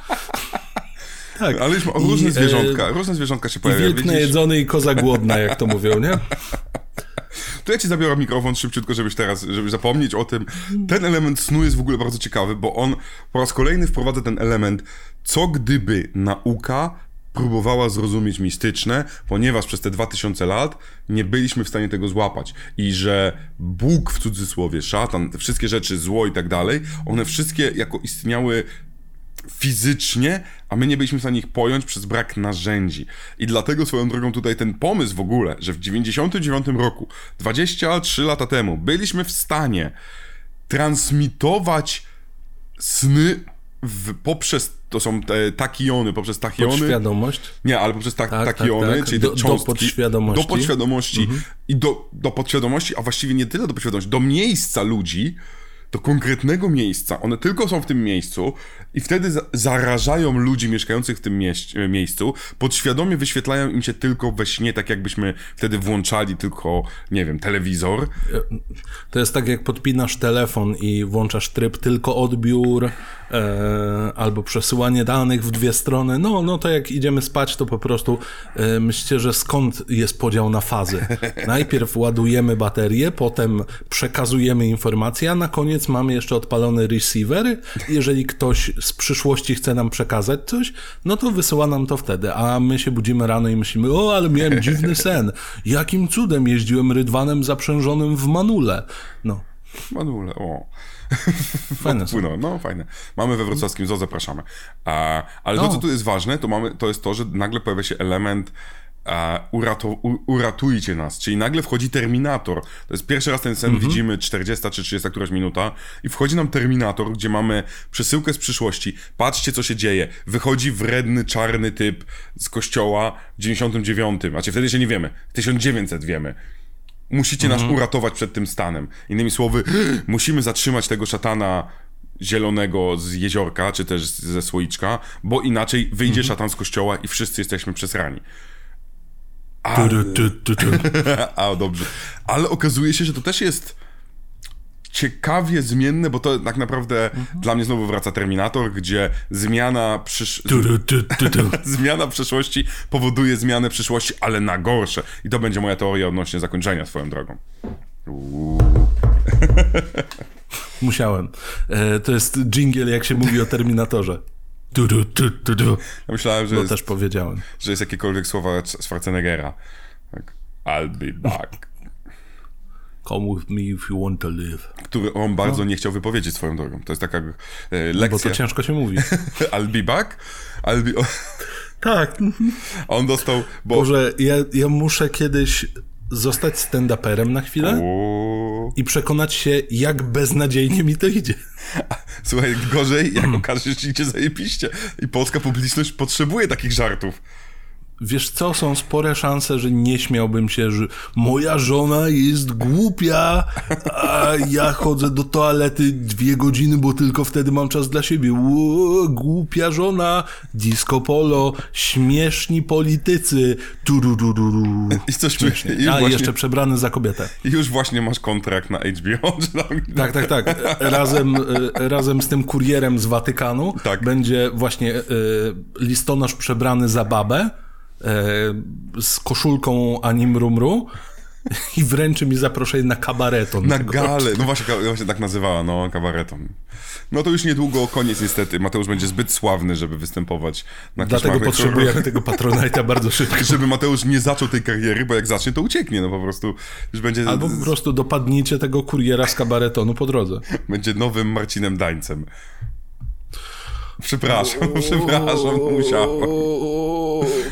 Speaker 1: Tak. Ale już różne I, zwierzątka, e, różne zwierzątka się pojawiają.
Speaker 2: Wilk najedzony i koza głodna, jak to mówią, nie?
Speaker 1: To ja ci zabiorę mikrofon szybciutko, żebyś teraz, żeby zapomnieć o tym. Ten element snu jest w ogóle bardzo ciekawy, bo on po raz kolejny wprowadza ten element, co gdyby nauka próbowała zrozumieć mistyczne, ponieważ przez te 2000 lat nie byliśmy w stanie tego złapać. I że Bóg w cudzysłowie, szatan, te wszystkie rzeczy, zło i tak dalej, one wszystkie jako istniały fizycznie, a my nie byliśmy w stanie ich pojąć przez brak narzędzi. I dlatego swoją drogą tutaj ten pomysł w ogóle, że w 99 roku, 23 lata temu, byliśmy w stanie transmitować sny w, poprzez, to są te takiony, poprzez takiony.
Speaker 2: Podświadomość?
Speaker 1: Nie, ale poprzez tak, tak, takiony, tak, tak. czyli do, te cząstki.
Speaker 2: Do podświadomości.
Speaker 1: Do podświadomości. Mhm. I do, do podświadomości, a właściwie nie tyle do podświadomości, do miejsca ludzi, do konkretnego miejsca. One tylko są w tym miejscu i wtedy zarażają ludzi mieszkających w tym mieś- miejscu. Podświadomie wyświetlają im się tylko we śnie, tak jakbyśmy wtedy włączali tylko, nie wiem, telewizor.
Speaker 2: To jest tak, jak podpinasz telefon i włączasz tryb tylko odbiór e, albo przesyłanie danych w dwie strony. No, no to jak idziemy spać, to po prostu e, myślicie, że skąd jest podział na fazy. Najpierw ładujemy baterię, potem przekazujemy informacje, a na koniec mamy jeszcze odpalony receiver. Jeżeli ktoś z przyszłości chce nam przekazać coś, no to wysyła nam to wtedy, a my się budzimy rano i myślimy, o, ale miałem dziwny sen. Jakim cudem jeździłem rydwanem zaprzężonym w manule. No.
Speaker 1: Manule, o.
Speaker 2: Fajne
Speaker 1: no, no, fajne. Mamy we wrocławskim zoo, zapraszamy. A, ale to, co tu jest ważne, to, mamy, to jest to, że nagle pojawia się element uratu, uratujcie nas. Czyli nagle wchodzi Terminator. To jest pierwszy raz ten sen mhm. widzimy 40 czy 30 któraś minuta i wchodzi nam Terminator, gdzie mamy przesyłkę z przyszłości. Patrzcie, co się dzieje. Wychodzi wredny, czarny typ z kościoła w 99. Znaczy wtedy się nie wiemy. 1900 wiemy. Musicie mhm. nas uratować przed tym stanem. Innymi słowy, musimy zatrzymać tego szatana zielonego z jeziorka, czy też ze słoiczka, bo inaczej wyjdzie mhm. szatan z kościoła i wszyscy jesteśmy przesrani. Ale... A, dobrze. Ale okazuje się, że to też jest ciekawie zmienne, bo to tak naprawdę mhm. dla mnie znowu wraca Terminator, gdzie zmiana przysz... zmiana przeszłości powoduje zmianę przyszłości, ale na gorsze. I to będzie moja teoria odnośnie zakończenia swoją drogą.
Speaker 2: Musiałem. E, to jest jingle, jak się mówi o Terminatorze. Du, du, du, du, du.
Speaker 1: Ja myślałem, że
Speaker 2: no
Speaker 1: jest,
Speaker 2: też powiedziałem.
Speaker 1: Że jest jakiekolwiek słowa Schwarzeneggera. Tak. I'll be back.
Speaker 2: Come with me if you want to live.
Speaker 1: Który on bardzo no. nie chciał wypowiedzieć swoją drogą. To jest taka e, lekcja.
Speaker 2: No bo to ciężko się mówi.
Speaker 1: I'll be back? I'll be...
Speaker 2: tak.
Speaker 1: On dostał... Bo...
Speaker 2: Boże, ja, ja muszę kiedyś zostać stand-uperem na chwilę i przekonać się, jak beznadziejnie mi to idzie.
Speaker 1: Słuchaj, gorzej, jak okaże się, że idzie zajebiście. I polska publiczność potrzebuje takich żartów.
Speaker 2: Wiesz co, są spore szanse, że nie śmiałbym się, że moja żona jest głupia, a ja chodzę do toalety dwie godziny, bo tylko wtedy mam czas dla siebie. Ło, głupia żona, disco polo, śmieszni politycy, turururu.
Speaker 1: I coś
Speaker 2: Śmiesznie. A
Speaker 1: właśnie,
Speaker 2: jeszcze przebrany za kobietę.
Speaker 1: już właśnie masz kontrakt na HBO.
Speaker 2: Tak, tak, tak. Razem, e, razem z tym kurierem z Watykanu
Speaker 1: Tak.
Speaker 2: będzie właśnie e, listonosz przebrany za babę z koszulką Anim Rumru i wręczy mi zaproszenie na kabareton.
Speaker 1: Na galę, no właśnie, właśnie tak nazywała, no, kabareton. No to już niedługo koniec niestety. Mateusz będzie zbyt sławny, żeby występować na
Speaker 2: Dlatego potrzebujemy tego Patronite'a bardzo szybko.
Speaker 1: Żeby Mateusz nie zaczął tej kariery, bo jak zacznie, to ucieknie, no po prostu już będzie,
Speaker 2: Albo po prostu dopadnijcie tego kuriera z kabaretonu po drodze.
Speaker 1: będzie nowym Marcinem Dańcem. Przepraszam, przepraszam, musiałem.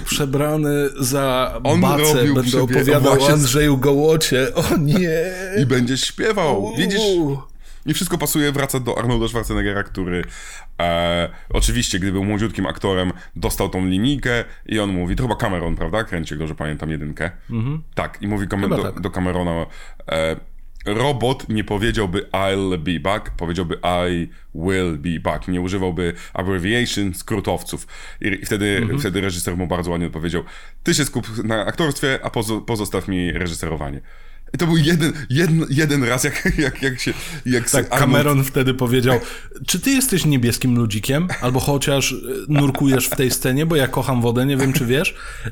Speaker 2: Przebrany za
Speaker 1: On
Speaker 2: bacę będę opowiadał
Speaker 1: właśnie-
Speaker 2: o Andrzeju Gołocie. O nie!
Speaker 1: I będziesz śpiewał. Widzisz? I wszystko pasuje, wraca do Arnolda Schwarzeneggera, który e, oczywiście, gdy był młodziutkim aktorem, dostał tą linijkę i on mówi, to chyba Cameron, prawda? Kręci go, że pamiętam jedynkę. Tak, i mówi do,
Speaker 2: tak.
Speaker 1: do Camerona, e, robot nie powiedziałby I'll be back, powiedziałby I will be back. Nie używałby abbreviation, skrótowców. I, wtedy, wtedy reżyser mu bardzo ładnie odpowiedział, ty się skup na aktorstwie, a pozo, pozostaw mi reżyserowanie. I to był jeden, jeden, jeden raz, jak, jak, jak się... Jak
Speaker 2: Tak,
Speaker 1: Arnold-
Speaker 2: Cameron wtedy powiedział, czy ty jesteś niebieskim ludzikiem, albo chociaż y, nurkujesz w tej scenie, bo ja kocham wodę, nie wiem czy wiesz. Yy,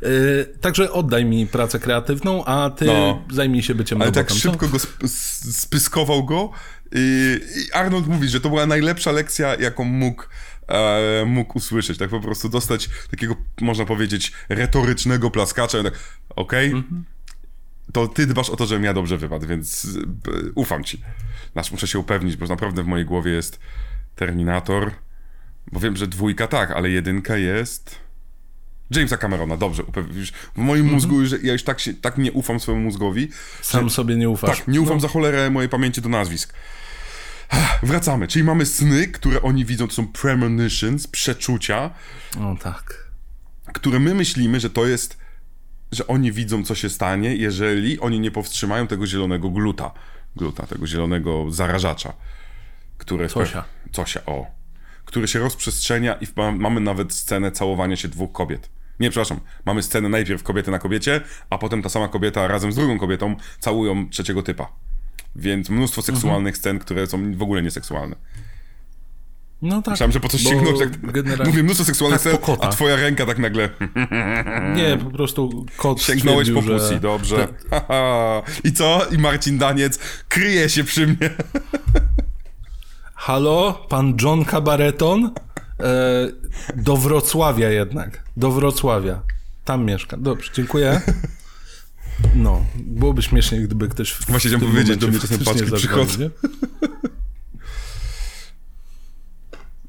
Speaker 2: także oddaj mi pracę kreatywną, a ty
Speaker 1: No.
Speaker 2: zajmij się byciem
Speaker 1: Ale
Speaker 2: robotem.
Speaker 1: tak
Speaker 2: co?
Speaker 1: szybko go sp- spyskował go i, Arnold mówi, że to była najlepsza lekcja, jaką mógł, e, mógł usłyszeć. Tak po prostu dostać takiego, można powiedzieć, retorycznego plaskacza. Tak, okej,
Speaker 2: Mhm.
Speaker 1: To ty dbasz o to, żebym ja dobrze wypadł, więc e, ufam ci. Znaczy, muszę się upewnić, bo naprawdę w mojej głowie jest Terminator, bo wiem, że dwójka tak, ale jedynka jest... Jamesa Camerona, dobrze, już w moim
Speaker 2: Mhm.
Speaker 1: mózgu, już, ja już tak, się, tak nie ufam swojemu mózgowi,
Speaker 2: Sam sobie nie ufasz.
Speaker 1: tak, nie ufam za cholerę mojej pamięci do nazwisk. Wracamy, czyli mamy sny, które oni widzą, to są premonitions, przeczucia,
Speaker 2: O tak.
Speaker 1: które my myślimy, że to jest, że oni widzą, co się stanie, jeżeli oni nie powstrzymają tego zielonego gluta. Gluta, tego zielonego zarażacza, które... pe-
Speaker 2: Cosia.
Speaker 1: Cosia, o. Który się rozprzestrzenia i mamy nawet scenę całowania się dwóch kobiet. Nie, przepraszam. Mamy scenę najpierw kobiety na kobiecie, a potem ta sama kobieta razem z drugą kobietą całują trzeciego typa. Więc mnóstwo seksualnych scen, które są w ogóle nieseksualne.
Speaker 2: No tak.
Speaker 1: Myślałem, że po coś
Speaker 2: bo
Speaker 1: sięgnąć. Tak,
Speaker 2: generalnie-
Speaker 1: Mówię mnóstwo seksualnych
Speaker 2: Tak, kota.
Speaker 1: a twoja ręka tak nagle
Speaker 2: Nie, po prostu kot
Speaker 1: sięgnąłeś po pussy,
Speaker 2: że...
Speaker 1: dobrze. Haha. I co? I Marcin Daniec kryje się przy mnie.
Speaker 2: Halo, pan John Cabareton? E, do Wrocławia jednak. Do Wrocławia. Tam mieszka. Dobrze, dziękuję. No, byłoby śmiesznie, gdyby ktoś w
Speaker 1: Właśnie chciałem powiedzieć, do mnie czasem przychodzą.
Speaker 2: nie?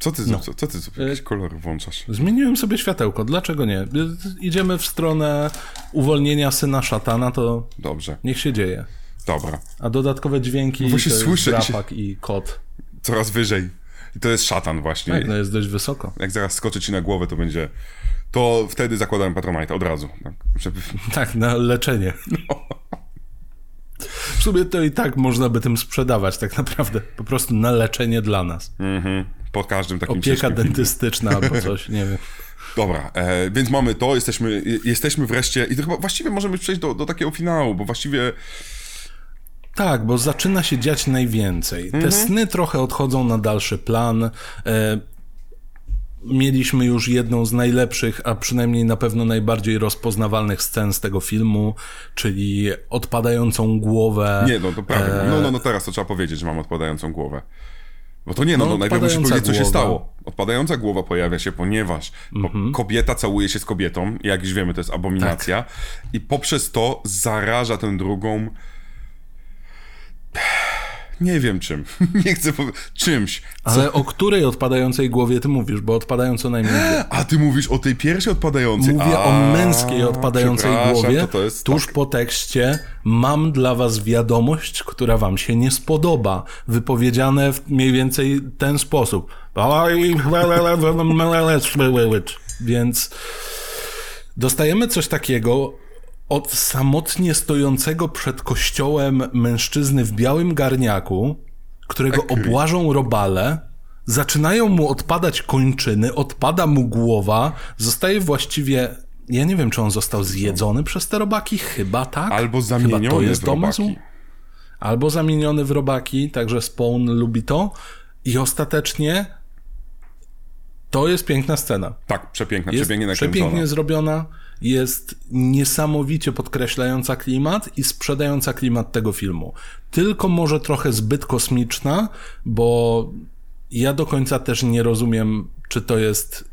Speaker 1: Co ty,
Speaker 2: No.
Speaker 1: co, co ty, jakiś kolor włączasz?
Speaker 2: Zmieniłem sobie światełko, dlaczego nie? Idziemy w stronę uwolnienia syna szatana, to
Speaker 1: Dobrze,
Speaker 2: niech się dzieje.
Speaker 1: dobra.
Speaker 2: A dodatkowe dźwięki
Speaker 1: No właśnie
Speaker 2: to
Speaker 1: słyszę i się-
Speaker 2: drapak i kot.
Speaker 1: Coraz wyżej. I to jest szatan właśnie.
Speaker 2: Tak, no jest dość wysoko.
Speaker 1: Jak zaraz skoczy ci na głowę, to będzie... To wtedy zakładałem Patronite od razu. Tak, żeby...
Speaker 2: Tak, na leczenie. W sumie to i tak można by tym sprzedawać, tak naprawdę. Po prostu na leczenie dla nas.
Speaker 1: mhm. Po każdym takim
Speaker 2: Opieka
Speaker 1: ciężkim filmie.
Speaker 2: dentystyczna albo coś, nie wiem.
Speaker 1: Dobra, e, więc mamy to, jesteśmy, jesteśmy wreszcie... I to chyba właściwie możemy przejść do, do takiego finału, bo właściwie...
Speaker 2: Tak, bo zaczyna się dziać najwięcej. Te
Speaker 1: Mhm.
Speaker 2: sny trochę odchodzą na dalszy plan. E, mieliśmy już jedną z najlepszych, a przynajmniej na pewno najbardziej rozpoznawalnych scen z tego filmu, czyli odpadającą głowę.
Speaker 1: Nie, no to prawda.
Speaker 2: E,
Speaker 1: No, no, no teraz to trzeba powiedzieć, że mam odpadającą głowę. Bo to nie, no,
Speaker 2: No,
Speaker 1: no najpierw musisz powiedzieć, co się stało. Odpadająca głowa pojawia się, ponieważ
Speaker 2: Mhm.
Speaker 1: kobieta całuje się z kobietą, jak już wiemy, to jest abominacja,
Speaker 2: Tak.
Speaker 1: i poprzez to zaraża tę drugą nie wiem czym. Nie chcę powiedzieć. Czymś.
Speaker 2: Ale o której odpadającej głowie ty mówisz? Bo odpadają co najmniej.
Speaker 1: A ty mówisz o tej pierwszej odpadającej.
Speaker 2: Mówię
Speaker 1: A,
Speaker 2: o męskiej odpadającej głowie.
Speaker 1: To, to jest
Speaker 2: tuż
Speaker 1: tak.
Speaker 2: po tekście mam dla was wiadomość, która wam się nie spodoba. Wypowiedziane w mniej więcej ten sposób. Więc Dostajemy coś takiego od samotnie stojącego przed kościołem mężczyzny w białym garniaku, którego
Speaker 1: Ekry.
Speaker 2: obłażą robale, zaczynają mu odpadać kończyny, odpada mu głowa, zostaje właściwie. Ja nie wiem, czy on został zjedzony przez te robaki, chyba tak.
Speaker 1: Albo
Speaker 2: Chyba
Speaker 1: zamieniony
Speaker 2: to jest
Speaker 1: w robaki.
Speaker 2: domysł. Albo zamieniony w robaki, także Spawn lubi to. I ostatecznie to jest piękna scena.
Speaker 1: Tak, przepiękna,
Speaker 2: Jest
Speaker 1: przepięknie nakręcona.
Speaker 2: przepięknie zrobiona, jest niesamowicie podkreślająca klimat i sprzedająca klimat tego filmu. Tylko może trochę zbyt kosmiczna, bo ja do końca też nie rozumiem, czy to jest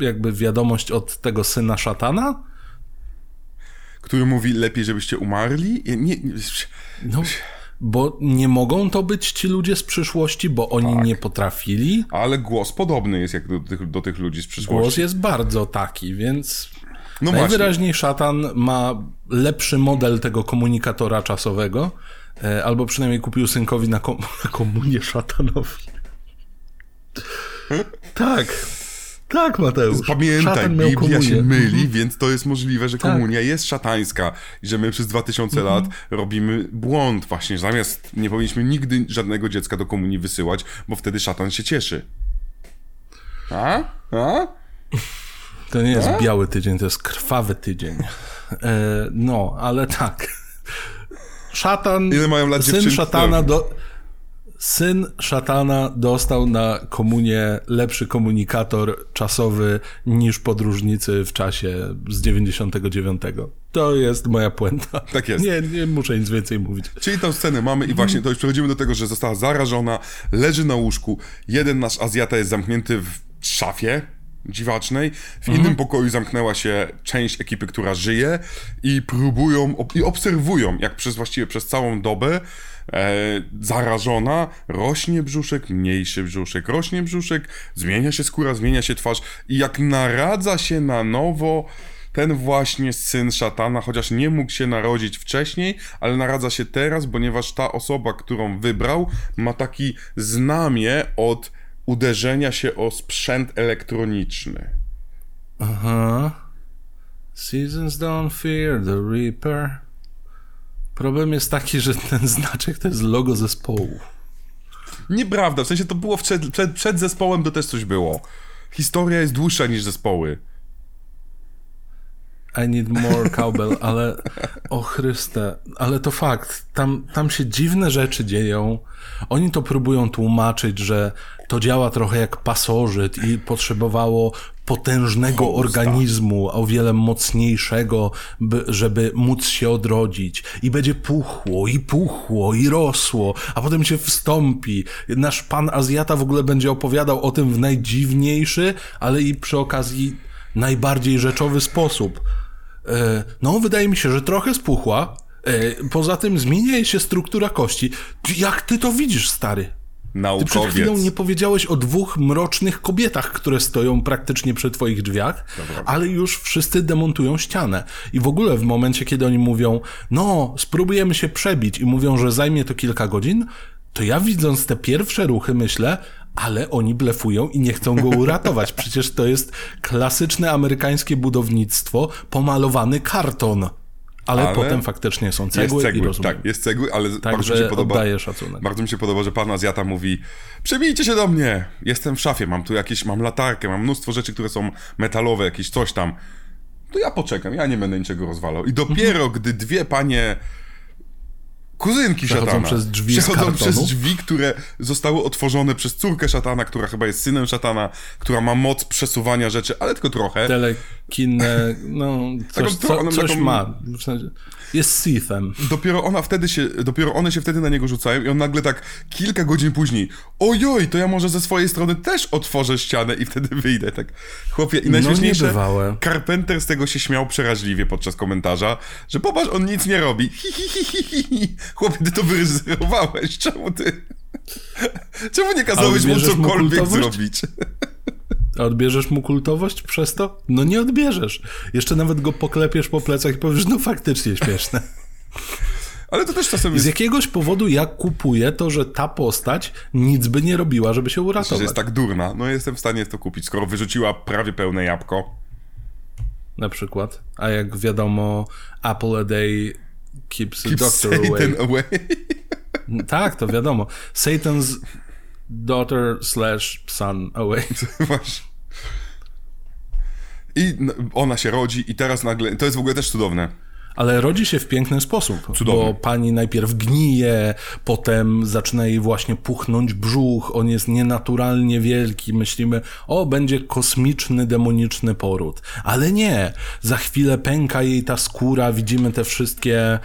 Speaker 2: jakby wiadomość od tego syna szatana.
Speaker 1: Który mówi, lepiej, żebyście umarli? Nie, nie,
Speaker 2: No, bo nie mogą to być ci ludzie z przyszłości, bo oni
Speaker 1: Tak.
Speaker 2: nie potrafili.
Speaker 1: ale głos podobny jest jak do tych, do tych ludzi z przyszłości.
Speaker 2: Głos jest bardzo taki, więc
Speaker 1: no właśnie.
Speaker 2: Najwyraźniej szatan ma lepszy model tego komunikatora czasowego, e, albo przynajmniej kupił synkowi na, kom na komunię szatanowi. tak. Tak, Mateusz.
Speaker 1: Pamiętaj,
Speaker 2: Szatan
Speaker 1: Biblia się myli, więc to jest możliwe, że
Speaker 2: Tak.
Speaker 1: komunia jest szatańska i że my przez 2000
Speaker 2: Mhm.
Speaker 1: lat robimy błąd właśnie. Zamiast nie powinniśmy nigdy żadnego dziecka do komunii wysyłać, bo wtedy szatan się cieszy. A? A?
Speaker 2: To nie jest biały tydzień, to jest krwawy tydzień. E, no, ale tak. Szatan.
Speaker 1: Ile mają lat
Speaker 2: Syn
Speaker 1: dziewczynki?
Speaker 2: szatana do. Syn szatana dostał na komunię lepszy komunikator czasowy niż podróżnicy w czasie z 99. To jest moja puenta.
Speaker 1: Tak jest.
Speaker 2: Nie, nie muszę nic więcej mówić.
Speaker 1: Czyli tą scenę mamy i właśnie to już przechodzimy do tego, że została zarażona, leży na łóżku, jeden nasz Azjata jest zamknięty w szafie dziwacznej, w innym pokoju zamknęła się część ekipy, która żyje i próbują ob- i obserwują, jak przez właściwie przez całą dobę e, zarażona rośnie brzuszek, mniejszy brzuszek, rośnie brzuszek, zmienia się skóra, zmienia się twarz i jak naradza się na nowo ten właśnie syn szatana, chociaż nie mógł się narodzić wcześniej, ale naradza się teraz, ponieważ ta osoba, którą wybrał, ma taki znamie od uderzenia się o sprzęt elektroniczny.
Speaker 2: Aha. Seasons don't fear the Reaper. Problem jest taki, że ten znaczek to jest logo zespołu.
Speaker 1: Nieprawda, w sensie to było przed, przed, przed zespołem, to też coś było. Historia jest dłuższa niż zespoły.
Speaker 2: I need more cowbell, ale o Chryste, ale to fakt, tam, tam się dziwne rzeczy dzieją. Oni to próbują tłumaczyć, że to działa trochę jak pasożyt i potrzebowało potężnego
Speaker 1: Hosta.
Speaker 2: organizmu, o wiele mocniejszego, by, żeby móc się odrodzić. I będzie puchło, i puchło, i rosło, a potem się wstąpi. Nasz pan Azjata w ogóle będzie opowiadał o tym w najdziwniejszy, ale i przy okazji najbardziej rzeczowy sposób. E, No, wydaje mi się, że trochę spuchła. E, Poza tym zmienia się struktura kości. Jak ty to widzisz, stary? Ty przed chwilą
Speaker 1: Naukowiec.
Speaker 2: nie powiedziałeś o dwóch mrocznych kobietach, które stoją praktycznie przy twoich drzwiach, ale już wszyscy demontują ścianę. I w ogóle w momencie, kiedy oni mówią, no, spróbujemy się przebić i mówią, że zajmie to kilka godzin, to ja widząc te pierwsze ruchy myślę, ale oni blefują i nie chcą go uratować. Przecież to jest klasyczne amerykańskie budownictwo, pomalowany karton. Ale,
Speaker 1: Ale
Speaker 2: potem faktycznie są
Speaker 1: Jest
Speaker 2: cegły, i
Speaker 1: cegły,
Speaker 2: rozumiem.
Speaker 1: tak, jest cegły, ale bardzo mi się podoba.
Speaker 2: oddaję szacunek.
Speaker 1: Bardzo mi się podoba, że pan Azjata mówi: Przebijcie się do mnie! Jestem w szafie, mam tu jakieś, mam latarkę, mam mnóstwo rzeczy, które są metalowe, jakieś coś tam. To ja poczekam, ja nie będę niczego rozwalał. I dopiero gdy dwie panie. Kuzynki
Speaker 2: Przechodzą
Speaker 1: szatana.
Speaker 2: przez drzwi
Speaker 1: Przechodzą przez drzwi, które zostały otworzone przez córkę szatana, która chyba jest synem szatana, która ma moc przesuwania rzeczy, ale tylko trochę.
Speaker 2: telekinę, no coś,
Speaker 1: Taką-
Speaker 2: co, coś
Speaker 1: taką-
Speaker 2: ma. W sensie, Jest Sithem.
Speaker 1: Dopiero ona wtedy się, dopiero one się wtedy na niego rzucają i on nagle tak kilka godzin później, ojoj, to ja może ze swojej strony też otworzę ścianę i wtedy wyjdę, tak. Chłopie, i najśmieszniejsze,
Speaker 2: niebywałe.
Speaker 1: Carpenter z tego się śmiał przeraźliwie podczas komentarza, że popatrz, on nic nie robi. Hi, hi, hi, hi. Chłopie, ty to wyrezygrowałeś, czemu ty... Czemu nie kazałeś mu
Speaker 2: mu
Speaker 1: cokolwiek
Speaker 2: kultowość?
Speaker 1: zrobić?
Speaker 2: A odbierzesz mu kultowość przez to? No nie odbierzesz. Jeszcze nawet go poklepiesz po plecach i powiesz, no faktycznie śmieszne.
Speaker 1: Ale to też czasem
Speaker 2: Z
Speaker 1: jest,
Speaker 2: jakiegoś powodu ja kupuję to, że ta postać nic by nie robiła, żeby się
Speaker 1: że
Speaker 2: uratować.
Speaker 1: jest tak durna. No jestem w stanie to kupić, skoro wyrzuciła prawie pełne jabłko.
Speaker 2: na przykład. A jak wiadomo, Apple a day keeps the
Speaker 1: Keep
Speaker 2: doctor away.
Speaker 1: Satan away.
Speaker 2: Tak, to wiadomo. Satan's daughter slash son away.
Speaker 1: Właśnie. I ona się rodzi i teraz nagle, to jest w ogóle też cudowne.
Speaker 2: Ale rodzi się w piękny sposób,
Speaker 1: Cudownie.
Speaker 2: bo pani najpierw gnije, potem zaczyna jej właśnie puchnąć brzuch, on jest nienaturalnie wielki, myślimy, o, będzie kosmiczny, demoniczny poród. Ale nie, za chwilę pęka jej ta skóra, widzimy te wszystkie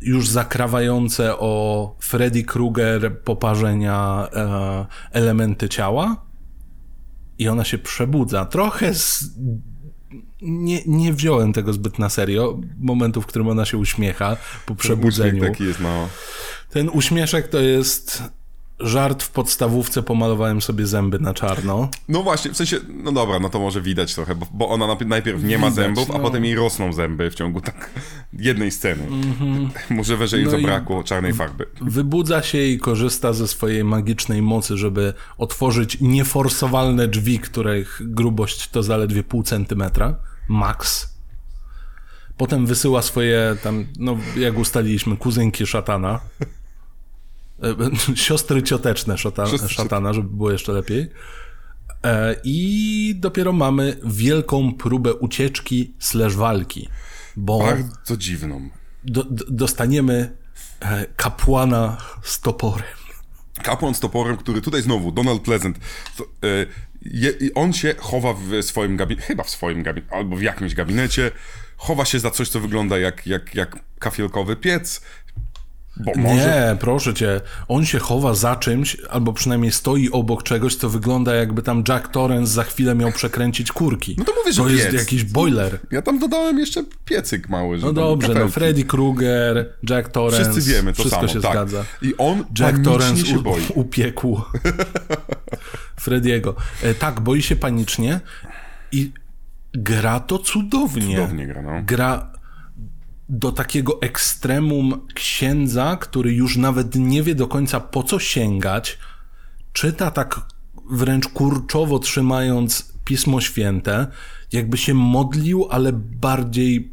Speaker 2: już zakrawające o Freddy Krueger poparzenia e, elementy ciała i ona się przebudza. Trochę z nie, nie wziąłem tego zbyt na serio. Momentu, w którym ona się uśmiecha po przebudzeniu.
Speaker 1: Uśmiech taki jest, no.
Speaker 2: Ten uśmieszek to jest żart w podstawówce. Pomalowałem sobie zęby na czarno.
Speaker 1: No właśnie, w sensie, no dobra, no to może widać trochę, bo, bo ona najpierw- nie ma
Speaker 2: Widać,
Speaker 1: zębów, a
Speaker 2: no.
Speaker 1: potem jej rosną zęby w ciągu tak jednej sceny. Może wyżej
Speaker 2: No
Speaker 1: zabrakło czarnej farby.
Speaker 2: Wybudza się i korzysta ze swojej magicznej mocy, żeby otworzyć nieforsowalne drzwi, których grubość to zaledwie pół centymetra. Max. Potem wysyła swoje tam, no jak ustaliliśmy, kuzynki szatana. E, Siostry cioteczne szata,
Speaker 1: Siostry-
Speaker 2: szatana, żeby było jeszcze lepiej. E, I dopiero mamy wielką próbę ucieczki slash walki. Bo
Speaker 1: Bardzo dziwną.
Speaker 2: do, do, dostaniemy e, kapłana z toporem.
Speaker 1: Kapłan z toporem, który tutaj znowu, Donald Pleasant, to, je, on się chowa w swoim gabinecie, chyba w swoim gabinecie, albo w jakimś gabinecie, chowa się za coś, co wygląda jak, jak, jak kafielkowy piec, bo może...
Speaker 2: Nie, proszę cię. On się chowa za czymś, albo przynajmniej stoi obok czegoś, co wygląda jakby tam Jack Torrance za chwilę miał przekręcić kurki.
Speaker 1: No to mówię, że
Speaker 2: To jest
Speaker 1: piec.
Speaker 2: jakiś boiler.
Speaker 1: Ja tam dodałem jeszcze piecyk mały,
Speaker 2: No dobrze, no. Freddy Krueger, Jack Torrance.
Speaker 1: Wszyscy wiemy to
Speaker 2: wszystko
Speaker 1: samo,
Speaker 2: się
Speaker 1: tak.
Speaker 2: zgadza.
Speaker 1: I on
Speaker 2: Jack
Speaker 1: panicznie
Speaker 2: Torrance
Speaker 1: się
Speaker 2: u,
Speaker 1: boi.
Speaker 2: upiekł Frediego. E, tak, boi się panicznie i gra to cudownie.
Speaker 1: Cudownie gra, no.
Speaker 2: Gra do takiego ekstremum księdza, który już nawet nie wie do końca po co sięgać, czyta tak wręcz kurczowo trzymając Pismo Święte, jakby się modlił, ale bardziej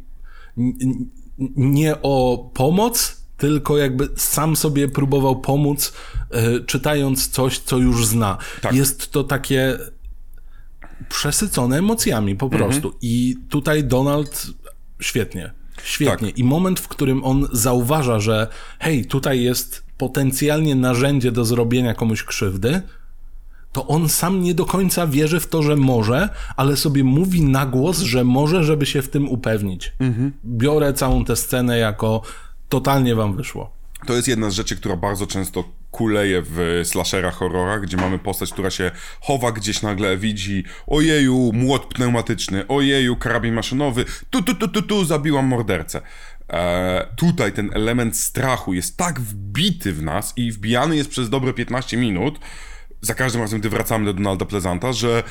Speaker 2: nie o pomoc, tylko jakby sam sobie próbował pomóc, e, czytając coś, co już zna.
Speaker 1: Tak.
Speaker 2: Jest to takie przesycone emocjami po prostu. I tutaj Donald świetnie. Świetnie.
Speaker 1: Tak.
Speaker 2: I moment, w którym on zauważa, że hej, tutaj jest potencjalnie narzędzie do zrobienia komuś krzywdy, to on sam nie do końca wierzy w to, że może, ale sobie mówi na głos, że może, żeby się w tym upewnić. Biorę całą tę scenę jako totalnie wam wyszło.
Speaker 1: To jest jedna z rzeczy, która bardzo często kuleje w slasherach, horrorach, gdzie mamy postać, która się chowa gdzieś nagle, widzi ojeju, młot pneumatyczny, ojeju, karabin maszynowy, tu, tu, tu, tu, tu, zabiłam mordercę. E, tutaj ten element strachu jest tak wbity w nas i wbijany jest przez dobre 15 minut, za każdym razem, gdy wracamy do Donalda Plezanta, że,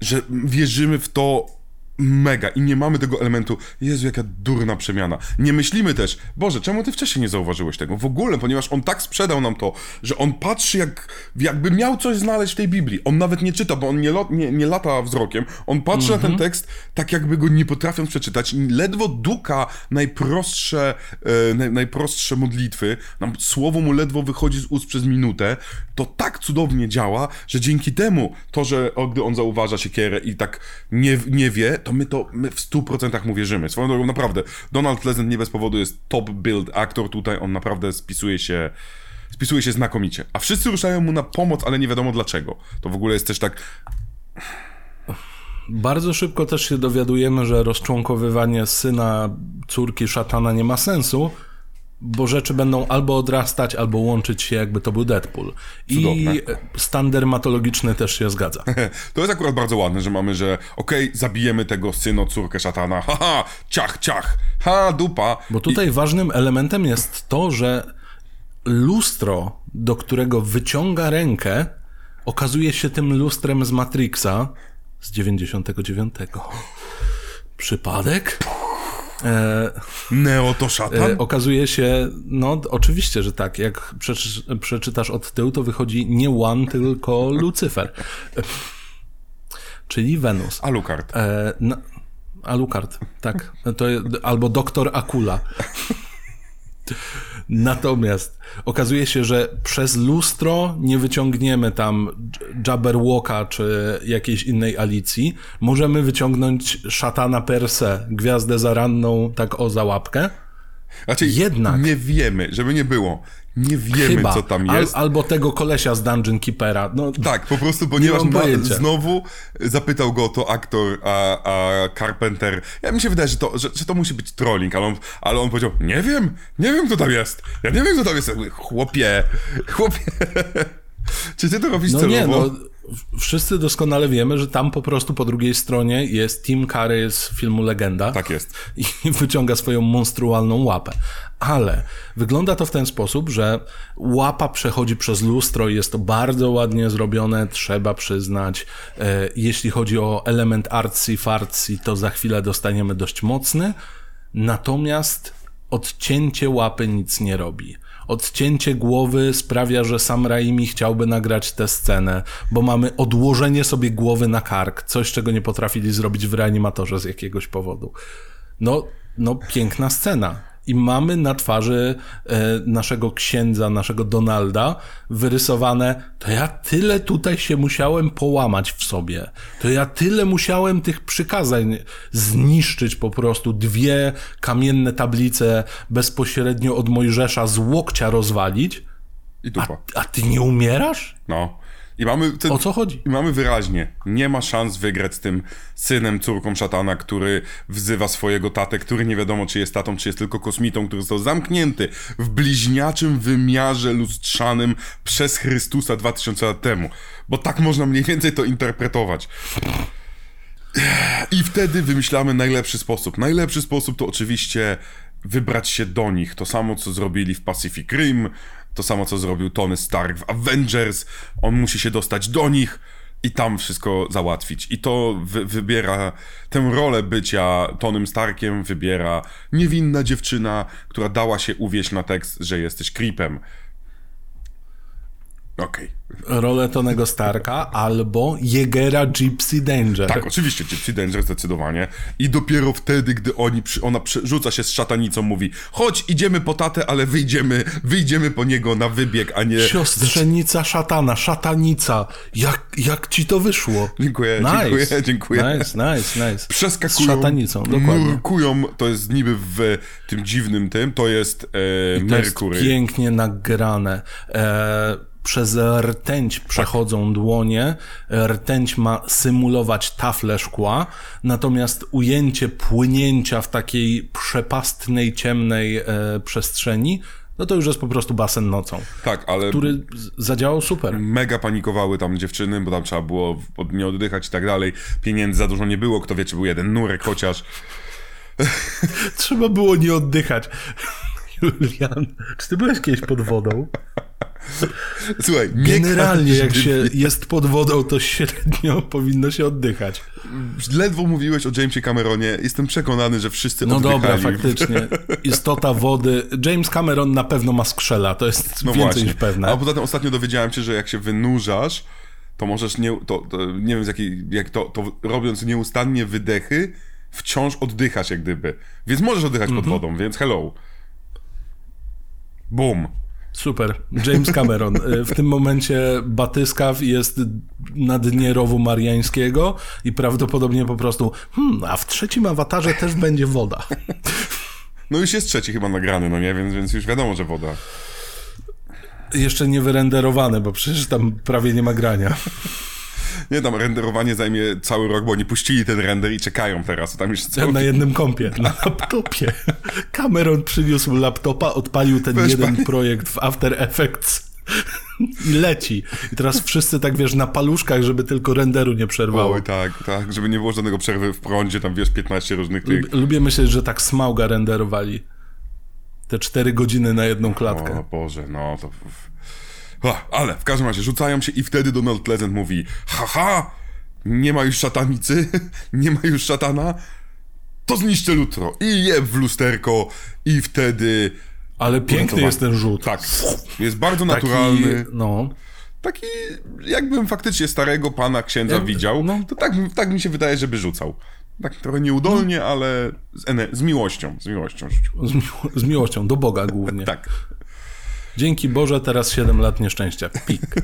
Speaker 1: że wierzymy w to mega i nie mamy tego elementu, Jezu, jaka durna przemiana. Nie myślimy też, Boże, czemu ty wcześniej nie zauważyłeś tego? W ogóle, ponieważ on tak sprzedał nam to, że on patrzy jak, jakby miał coś znaleźć w tej Biblii. On nawet nie czyta, bo on nie, lot, nie, nie lata wzrokiem. On patrzy na ten tekst tak jakby go nie potrafiąc przeczytać. i Ledwo duka najprostsze, e, naj, najprostsze modlitwy. Nam słowo mu ledwo wychodzi z ust przez minutę. To tak cudownie działa, że dzięki temu, to, że o, gdy on zauważa siekierę i tak nie, nie wie, to my to my w 100% mu wierzymy. Swoją drogą, naprawdę, Donald Pleasant nie bez powodu jest top build aktor tutaj, on naprawdę spisuje się spisuje się znakomicie. A wszyscy ruszają mu na pomoc, ale nie wiadomo dlaczego. To w ogóle jest też tak,
Speaker 2: Bardzo szybko też się dowiadujemy, że rozczłonkowywanie syna córki szatana nie ma sensu, bo rzeczy będą albo odrastać, albo łączyć się, jakby to był Deadpool.
Speaker 1: Cudowne.
Speaker 2: I stan dermatologiczny też się zgadza.
Speaker 1: To jest akurat bardzo ładne, że mamy, że okej, zabijemy tego syno, córkę szatana, haha, ciach, ciach, ha, dupa.
Speaker 2: Bo tutaj ważnym elementem jest to, że lustro, do którego wyciąga rękę, okazuje się tym lustrem z Matrixa z 99. Przypadek? E,
Speaker 1: Neo to szatan?
Speaker 2: E, okazuje się, no oczywiście, że tak. Jak przeczy, przeczytasz od tyłu, to wychodzi nie One, tylko Lucyfer. E, czyli Wenus.
Speaker 1: Alucard.
Speaker 2: E, na, Alucard, tak. To, albo doktor Akula. Natomiast okazuje się, że przez lustro nie wyciągniemy tam Jabberwocka czy jakiejś innej Alicji. Możemy wyciągnąć szatana per se, gwiazdę zaranną tak o załapkę.
Speaker 1: Znaczy,
Speaker 2: Jednak.
Speaker 1: nie wiemy, żeby nie było. Nie wiemy,
Speaker 2: Chyba.
Speaker 1: co tam
Speaker 2: Al,
Speaker 1: jest.
Speaker 2: albo tego kolesia z Dungeon Keepera. No,
Speaker 1: Tak, po prostu, ponieważ na,
Speaker 2: pojęcia.
Speaker 1: znowu zapytał go to aktor, a, a Carpenter. Ja mi się wydaje, że to, że, że to musi być trolling, ale on, ale on powiedział: Nie wiem, nie wiem, kto tam jest. Ja nie wiem, kto tam jest. Chłopie, chłopie. Czy ty to robisz
Speaker 2: No
Speaker 1: celowo?
Speaker 2: nie, no wszyscy doskonale wiemy, że tam po prostu po drugiej stronie jest Tim Curry z filmu Legenda.
Speaker 1: Tak jest.
Speaker 2: I wyciąga swoją monstrualną łapę. Ale wygląda to w ten sposób, że łapa przechodzi przez lustro i jest to bardzo ładnie zrobione, trzeba przyznać. E, jeśli chodzi o element artsy fartsy, to za chwilę dostaniemy dość mocny. Natomiast odcięcie łapy nic nie robi. Odcięcie głowy sprawia, że sam Raimi chciałby nagrać tę scenę, bo mamy odłożenie sobie głowy na kark, coś czego nie potrafili zrobić w reanimatorze z jakiegoś powodu. No, no piękna scena. I mamy na twarzy e, naszego księdza, naszego Donalda wyrysowane, to ja tyle tutaj się musiałem połamać w sobie. To ja tyle musiałem tych przykazań zniszczyć po prostu. Dwie kamienne tablice bezpośrednio od Mojżesza z łokcia rozwalić.
Speaker 1: I dupa.
Speaker 2: A ty nie umierasz?
Speaker 1: No. I mamy ten,
Speaker 2: O co chodzi?
Speaker 1: I mamy wyraźnie, nie ma szans wygrać z tym synem, córką szatana, który wzywa swojego tatę, który nie wiadomo, czy jest tatą, czy jest tylko kosmitą, który został zamknięty w bliźniaczym wymiarze lustrzanym przez Chrystusa 2000 lat temu. Bo tak można mniej więcej to interpretować. I wtedy wymyślamy najlepszy sposób. Najlepszy sposób to oczywiście wybrać się do nich. To samo, co zrobili w Pacific Rim, to samo, co zrobił Tony Stark w Avengers. On musi się dostać do nich i tam wszystko załatwić. I to wy wybiera tę rolę bycia Tonym Starkiem, wybiera niewinna dziewczyna, która dała się uwieść na tekst, że jesteś creepem. Okej.
Speaker 2: Rolę Tonego Starka albo Jegera Gypsy Danger.
Speaker 1: Tak, oczywiście, Gypsy Danger zdecydowanie. I dopiero wtedy, gdy oni, ona przerzuca się z szatanicą, mówi chodź, idziemy po tatę, ale wyjdziemy, wyjdziemy po niego na wybieg, a nie...
Speaker 2: Siostrzenica szatana, szatanica. Jak, jak ci to wyszło?
Speaker 1: Dziękuję,
Speaker 2: nice.
Speaker 1: dziękuję, dziękuję.
Speaker 2: Nice, nice, nice.
Speaker 1: Przeskakują,
Speaker 2: Z szatanicą, dokładnie.
Speaker 1: nurkują, to jest niby w tym dziwnym tym, to jest e,
Speaker 2: To jest
Speaker 1: Merkury.
Speaker 2: pięknie nagrane. E, przez rtęć przechodzą dłonie. Rtęć ma symulować taflę szkła, natomiast ujęcie płynięcia w takiej przepastnej, ciemnej e, przestrzeni, no to już jest po prostu basen nocą,
Speaker 1: Tak, ale
Speaker 2: który zadziałał super.
Speaker 1: mega panikowały tam dziewczyny, bo tam trzeba było w- nie oddychać i tak dalej. Pieniędzy za dużo nie było, kto wie, czy był jeden nurek chociaż.
Speaker 2: Trzeba było nie oddychać. Julian, czy ty byłeś kiedyś pod wodą?
Speaker 1: Słuchaj, nie
Speaker 2: Generalnie, jak się jest pod wodą, to średnio powinno się oddychać.
Speaker 1: Ledwo mówiłeś o Jamesie Cameronie, jestem przekonany, że wszyscy
Speaker 2: No
Speaker 1: oddychali.
Speaker 2: dobra, faktycznie. Istota wody. James Cameron na pewno ma skrzela, to jest
Speaker 1: No
Speaker 2: więcej
Speaker 1: właśnie.
Speaker 2: niż pewne.
Speaker 1: A poza tym ostatnio dowiedziałem się, że jak się wynurzasz, to możesz nie, to, to, nie wiem z jakiej, jak to, to robiąc nieustannie wydechy, wciąż oddychasz jak gdyby. Więc możesz oddychać pod
Speaker 2: Mhm.
Speaker 1: wodą, więc hello. Boom.
Speaker 2: Super. James Cameron. Y, W tym momencie batyskaw jest na dnie rowu mariańskiego i prawdopodobnie po prostu hmm, a w trzecim awatarze też będzie woda.
Speaker 1: No już jest trzeci chyba nagrany, no nie? Więc, więc już wiadomo, że woda.
Speaker 2: Jeszcze nie wyrenderowane, bo przecież tam prawie nie ma grania.
Speaker 1: Nie, tam renderowanie zajmie cały rok, bo oni puścili ten render i czekają teraz. Tam już cały...
Speaker 2: Na jednym kompie, na laptopie. Cameron przyniósł laptopa, odpalił ten
Speaker 1: Weź
Speaker 2: jeden
Speaker 1: pani-
Speaker 2: projekt w After Effects i leci. I teraz wszyscy tak, wiesz, na paluszkach, żeby tylko renderu nie przerwało.
Speaker 1: Oj, tak, tak, żeby nie było żadnego przerwy w prądzie, tam wiesz, 15 różnych tych...
Speaker 2: Lub- Lubię myśleć, że tak Smauga renderowali. Te cztery godziny na jedną klatkę.
Speaker 1: O Boże, no to... Ha, ale w każdym razie rzucają się i wtedy Donald Pleasant mówi haha, nie ma już szatanicy, nie ma już szatana, to zniszczę lutro i je w lusterko i wtedy...
Speaker 2: Ale piękny jest ten rzut.
Speaker 1: Tak, jest bardzo
Speaker 2: Taki,
Speaker 1: naturalny.
Speaker 2: no.
Speaker 1: Taki, jakbym faktycznie starego pana księdza
Speaker 2: Ja-
Speaker 1: widział,
Speaker 2: no.
Speaker 1: to tak, tak mi się wydaje, żeby rzucał. Tak trochę nieudolnie, ale z, z miłością, z miłością rzucił.
Speaker 2: Z, miło- z miłością, do Boga głównie.
Speaker 1: Tak.
Speaker 2: Dzięki Boże, teraz 7 lat nieszczęścia. Pik.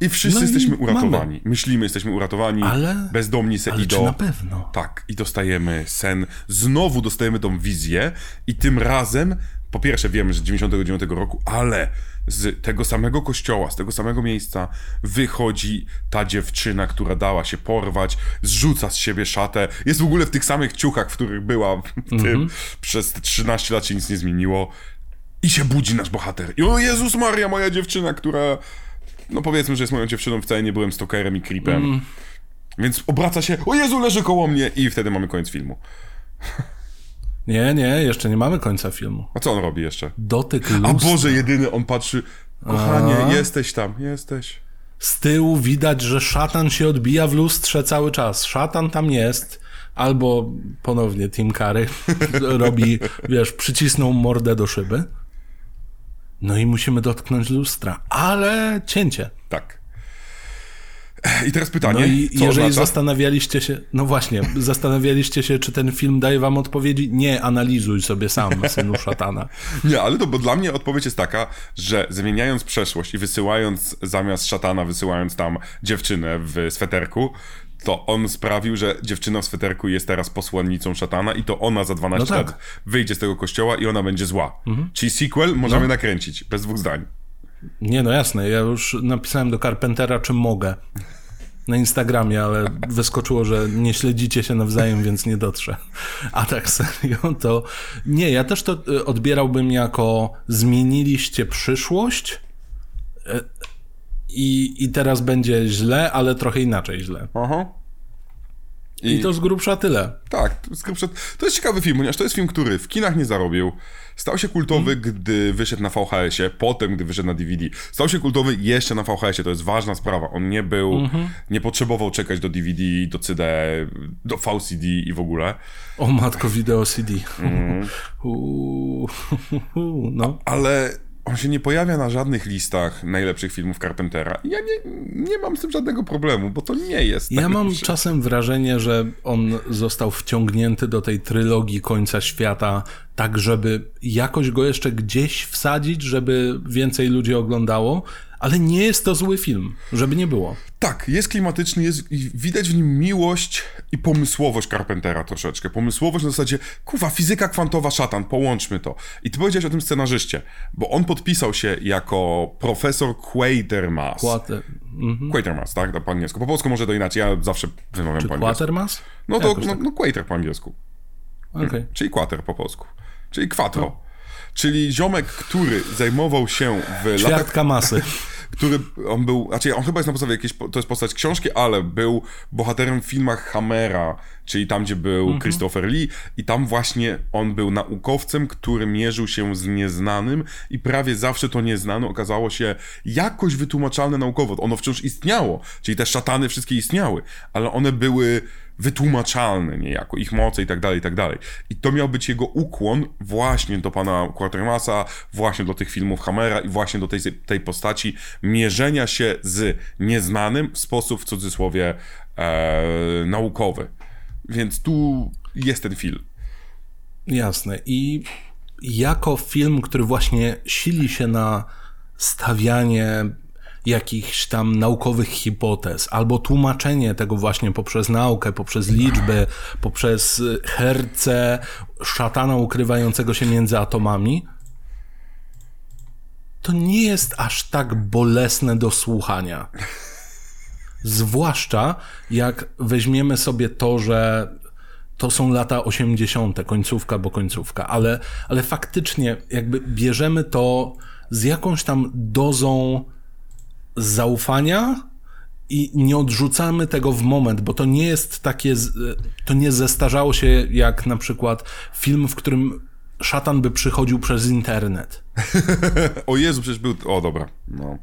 Speaker 1: I wszyscy
Speaker 2: No i
Speaker 1: jesteśmy
Speaker 2: mamy.
Speaker 1: uratowani. Myślimy, jesteśmy uratowani.
Speaker 2: Ale-
Speaker 1: Bezdomni se
Speaker 2: Ale
Speaker 1: idą.
Speaker 2: czy na pewno?
Speaker 1: Tak, i dostajemy sen. Znowu dostajemy tą wizję i tym razem, po pierwsze wiemy, że z 99 roku, ale z tego samego kościoła, z tego samego miejsca wychodzi ta dziewczyna, która dała się porwać, zrzuca z siebie szatę, jest w ogóle w tych samych ciuchach, w których była w tym, przez te 13 lat się nic nie zmieniło i się budzi nasz bohater. I o Jezus Maria, moja dziewczyna, która, no powiedzmy, że jest moją dziewczyną, wcale nie byłem stalkerem i creepem. Więc obraca się, o Jezu, leży koło mnie i wtedy mamy koniec filmu.
Speaker 2: Nie, nie, jeszcze nie mamy końca filmu.
Speaker 1: A co on robi jeszcze?
Speaker 2: Dotyk
Speaker 1: A
Speaker 2: lustra.
Speaker 1: Boże, jedyny on patrzy, kochanie, jesteś tam, jesteś.
Speaker 2: Z tyłu widać, że szatan się odbija w lustrze cały czas. Szatan tam jest. Albo ponownie Tim Curry robi, wiesz, przycisnął mordę do szyby. No i musimy dotknąć lustra. Ale cięcie.
Speaker 1: Tak. I teraz pytanie,
Speaker 2: No i jeżeli
Speaker 1: oznacza?
Speaker 2: zastanawialiście się, no właśnie, zastanawialiście się, czy ten film daje wam odpowiedzi? Nie, analizuj sobie sam, synu szatana.
Speaker 1: Nie, ale to, bo dla mnie odpowiedź jest taka, że zmieniając przeszłość i wysyłając zamiast szatana, wysyłając tam dziewczynę w sweterku, to on sprawił, że dziewczyna w sweterku jest teraz posłannicą szatana i to ona za 12
Speaker 2: No tak. Mhm.
Speaker 1: lat wyjdzie z tego kościoła i ona będzie zła. Czyli sequel możemy
Speaker 2: No.
Speaker 1: nakręcić, bez dwóch zdań.
Speaker 2: Nie, no jasne, ja już napisałem do Carpentera, czy mogę. Na Instagramie, ale wyskoczyło, że nie śledzicie się nawzajem, więc nie dotrze. A tak serio, to nie, ja też to y, odbierałbym jako zmieniliście przyszłość y, i, i teraz będzie źle, ale trochę inaczej źle.
Speaker 1: Aha.
Speaker 2: I to z grubsza tyle.
Speaker 1: Tak, jest, skrypczet- to jest ciekawy film, ponieważ to jest film, który w kinach nie zarobił. Stał się kultowy,
Speaker 2: Mhm.
Speaker 1: gdy wyszedł na VHS-ie, potem, gdy wyszedł na DVD. Stał się kultowy jeszcze na VHS-ie, to jest ważna sprawa. On nie był,
Speaker 2: Mhm.
Speaker 1: nie potrzebował czekać do DVD, do CD, do VCD i w ogóle.
Speaker 2: O matko, wideo CD. Uuu, no.
Speaker 1: Ale on się nie pojawia na żadnych listach najlepszych filmów Carpentera. Ja nie, nie mam z tym żadnego problemu, bo to nie jest
Speaker 2: Ja mam
Speaker 1: najlepszy.
Speaker 2: czasem wrażenie, że on został wciągnięty do tej trylogii końca świata, tak żeby jakoś go jeszcze gdzieś wsadzić, żeby więcej ludzi oglądało, ale nie jest to zły film, żeby nie było.
Speaker 1: Tak, jest klimatyczny, jest, i widać w nim miłość i pomysłowość Carpentera troszeczkę. Pomysłowość na zasadzie, kuwa, fizyka kwantowa, szatan, połączmy to. I ty powiedziałeś o tym scenarzyście, bo on podpisał się jako profesor Quatermass.
Speaker 2: Quater, mhm.
Speaker 1: Quatermass, tak? Po angielsku. Po polsku może to inaczej, ja zawsze wymawiam
Speaker 2: Czy
Speaker 1: po angielsku.
Speaker 2: Quatermass?
Speaker 1: No to,
Speaker 2: Jakoś
Speaker 1: no,
Speaker 2: tak.
Speaker 1: no Quater po angielsku.
Speaker 2: Okej.
Speaker 1: Czyli quater po polsku. Czyli quattro. Czyli ziomek, który zajmował się w latach
Speaker 2: Ćwiartka masy.
Speaker 1: który on był, znaczy on chyba jest na podstawie jakiejś, to jest postać książki, ale był bohaterem w filmach Hammera, czyli tam, gdzie był Christopher Lee i tam właśnie on był naukowcem, który mierzył się z nieznanym i prawie zawsze to nieznane okazało się jakoś wytłumaczalne naukowo. Ono wciąż istniało, czyli te szatany wszystkie istniały, ale one były wytłumaczalne niejako, ich moce i tak dalej, i tak dalej. I to miał być jego ukłon właśnie do pana Quatermassa, właśnie do tych filmów Hammera i właśnie do tej, tej postaci mierzenia się z nieznanym w sposób, w cudzysłowie, e, naukowy. Więc tu jest ten film.
Speaker 2: Jasne. I jako film, który właśnie sili się na stawianie jakichś tam naukowych hipotez, albo tłumaczenie tego właśnie poprzez naukę, poprzez liczby, poprzez y, herce szatana ukrywającego się między atomami, to nie jest aż tak bolesne do słuchania. Zwłaszcza jak weźmiemy sobie to, że to są lata 80., końcówka, bo końcówka, ale, ale faktycznie jakby bierzemy to z jakąś tam dozą zaufania i nie odrzucamy tego w moment, bo to nie jest takie, to nie zestarzało się jak na przykład film, w którym szatan by przychodził przez internet.
Speaker 1: O Jezu, przecież był... O, dobra. No,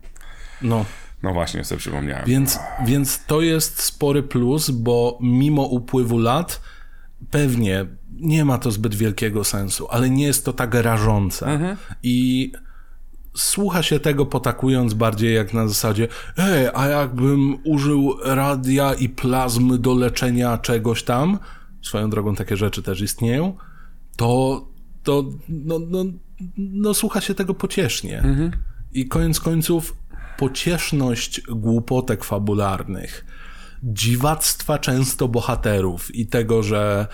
Speaker 2: No,
Speaker 1: no właśnie, sobie przypomniałem.
Speaker 2: Więc, więc to jest spory plus, bo mimo upływu lat pewnie nie ma to zbyt wielkiego sensu, ale nie jest to tak rażące. I słucha się tego potakując bardziej jak na zasadzie ej, a jakbym użył radia i plazmy do leczenia czegoś tam, swoją drogą takie rzeczy też istnieją, to, to no, no, no słucha się tego pociesznie. Mhm. I koniec końców pocieszność głupotek fabularnych, dziwactwa często bohaterów i tego, że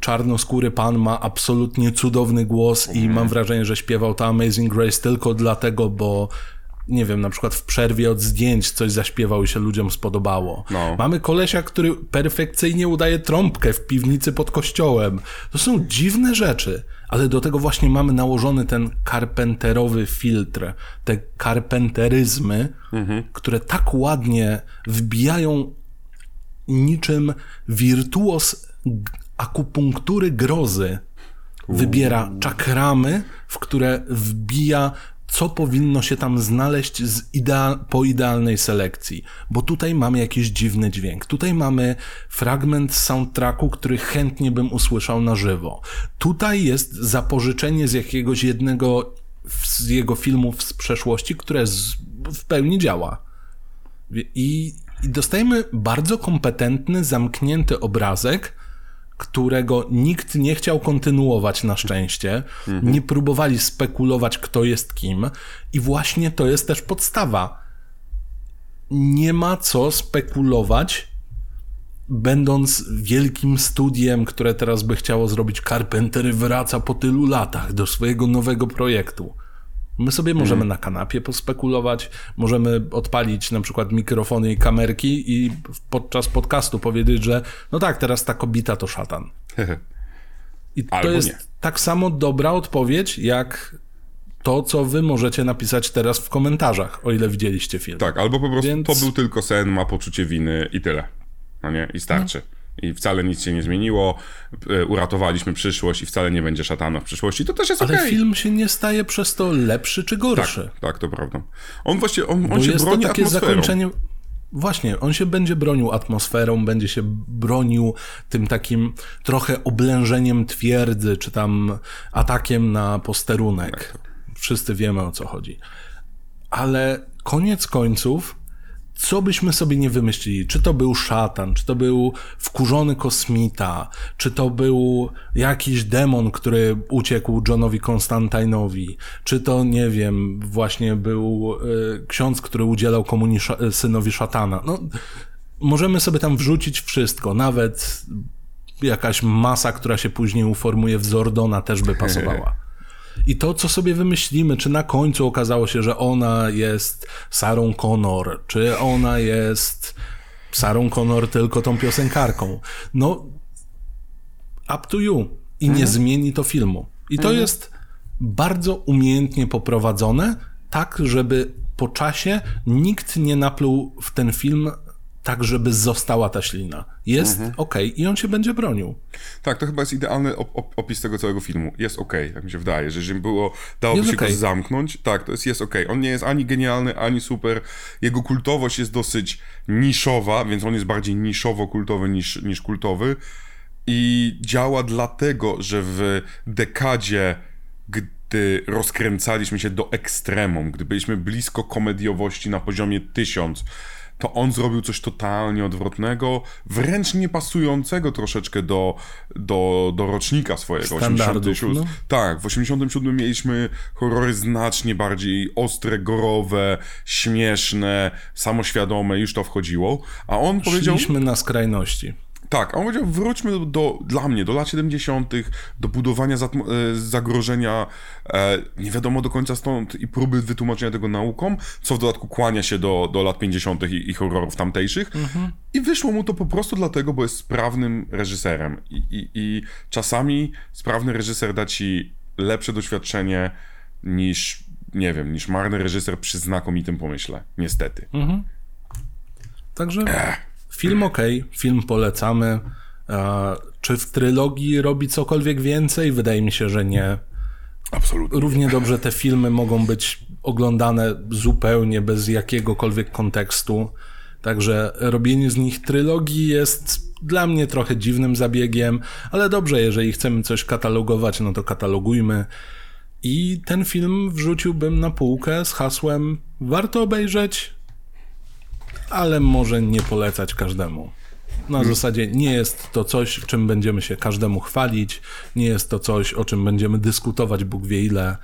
Speaker 2: czarnoskóry pan ma absolutnie cudowny głos i mam wrażenie, że śpiewał to Amazing Grace tylko dlatego, bo nie wiem, na przykład w przerwie od zdjęć coś zaśpiewał i się ludziom spodobało. No. Mamy kolesia, który perfekcyjnie udaje trąbkę w piwnicy pod kościołem. To są dziwne rzeczy, ale do tego właśnie mamy nałożony ten karpenterowy filtr, te karpenteryzmy, mhm. które tak ładnie wbijają niczym wirtuos akupunktury grozy. Wybiera czakramy, w które wbija co powinno się tam znaleźć po idealnej selekcji, bo tutaj mamy jakiś dziwny dźwięk. Tutaj mamy fragment soundtracku, który chętnie bym usłyszał na żywo. Tutaj jest zapożyczenie z jakiegoś jednego z jego filmów z przeszłości, które z, w pełni działa. I, I dostajemy bardzo kompetentny, zamknięty obrazek, którego nikt nie chciał kontynuować na szczęście. Mhm. Nie próbowali spekulować, kto jest kim. I właśnie to jest też podstawa. Nie ma co spekulować, będąc wielkim studiem, które teraz by chciało zrobić Carpenter, wraca po tylu latach do swojego nowego projektu. My sobie możemy mm. na kanapie pospekulować, możemy odpalić na przykład mikrofony i kamerki i podczas podcastu powiedzieć, że no tak, teraz ta kobita to szatan. I to jest nie. tak samo dobra odpowiedź, jak to, co wy możecie napisać teraz w komentarzach, o ile widzieliście film.
Speaker 1: Tak, albo po prostu Więc... to był tylko sen, ma poczucie winy i tyle. No nie? I starczy. No i wcale nic się nie zmieniło, e, uratowaliśmy przyszłość i wcale nie będzie szatana w przyszłości, to też jest
Speaker 2: Ale
Speaker 1: okay.
Speaker 2: film się nie staje przez to lepszy czy gorszy.
Speaker 1: Tak, tak to prawda. On właśnie, on, on się jest broni to takie atmosferą. zakończenie...
Speaker 2: Właśnie, on się będzie bronił atmosferą, będzie się bronił tym takim trochę oblężeniem twierdzy, czy tam atakiem na posterunek. Tak. Wszyscy wiemy o co chodzi. Ale koniec końców co byśmy sobie nie wymyślili, czy to był szatan, czy to był wkurzony kosmita, czy to był jakiś demon, który uciekł Johnowi Konstantinowi, czy to, nie wiem, właśnie był y, ksiądz, który udzielał komunii sz synowi szatana. No, możemy sobie tam wrzucić wszystko, nawet jakaś masa, która się później uformuje w Zordona też by pasowała. I to, co sobie wymyślimy, czy na końcu okazało się, że ona jest Sarą Connor, czy ona jest Sarą Connor tylko tą piosenkarką. No, up to you. I mhm. nie zmieni to filmu. I to mhm. jest bardzo umiejętnie poprowadzone, tak, żeby po czasie nikt nie napluł w ten film tak, żeby została ta ślina. Jest mhm. ok i on się będzie bronił.
Speaker 1: Tak, to chyba jest idealny op op opis tego całego filmu. Jest ok, tak mi się wydaje, że jeżeli było, dałoby jest się okay. go zamknąć, tak, to jest jest ok. On nie jest ani genialny, ani super. Jego kultowość jest dosyć niszowa, więc on jest bardziej niszowo-kultowy niż, niż kultowy. I działa dlatego, że w dekadzie, gdy rozkręcaliśmy się do ekstremum, gdy byliśmy blisko komediowości na poziomie tysiąc, to on zrobił coś totalnie odwrotnego, wręcz nie pasującego troszeczkę do, do, do rocznika swojego. 87. No. Tak, w 87 mieliśmy horrory znacznie bardziej ostre, gorowe, śmieszne, samoświadome, już to wchodziło, a on
Speaker 2: Szliśmy
Speaker 1: powiedział...
Speaker 2: Szliśmy na skrajności.
Speaker 1: Tak, a on powiedział, wróćmy do, dla mnie, do lat 70., do budowania e, zagrożenia, e, nie wiadomo do końca stąd i próby wytłumaczenia tego nauką, co w dodatku kłania się do, do lat 50. i, i horrorów tamtejszych. Mhm. I wyszło mu to po prostu dlatego, bo jest sprawnym reżyserem. I, i, I czasami sprawny reżyser da ci lepsze doświadczenie niż, nie wiem, niż marny reżyser przy znakomitym pomyśle. Niestety. Mhm.
Speaker 2: Także... Ech. Film ok, film polecamy. Czy w trylogii robi cokolwiek więcej? Wydaje mi się, że nie.
Speaker 1: Absolutnie.
Speaker 2: Równie dobrze te filmy mogą być oglądane zupełnie bez jakiegokolwiek kontekstu. Także robienie z nich trylogii jest dla mnie trochę dziwnym zabiegiem, ale dobrze, jeżeli chcemy coś katalogować, no to katalogujmy. I ten film wrzuciłbym na półkę z hasłem warto obejrzeć, ale może nie polecać każdemu. Na zasadzie nie jest to coś, czym będziemy się każdemu chwalić, nie jest to coś, o czym będziemy dyskutować Bóg wie ile.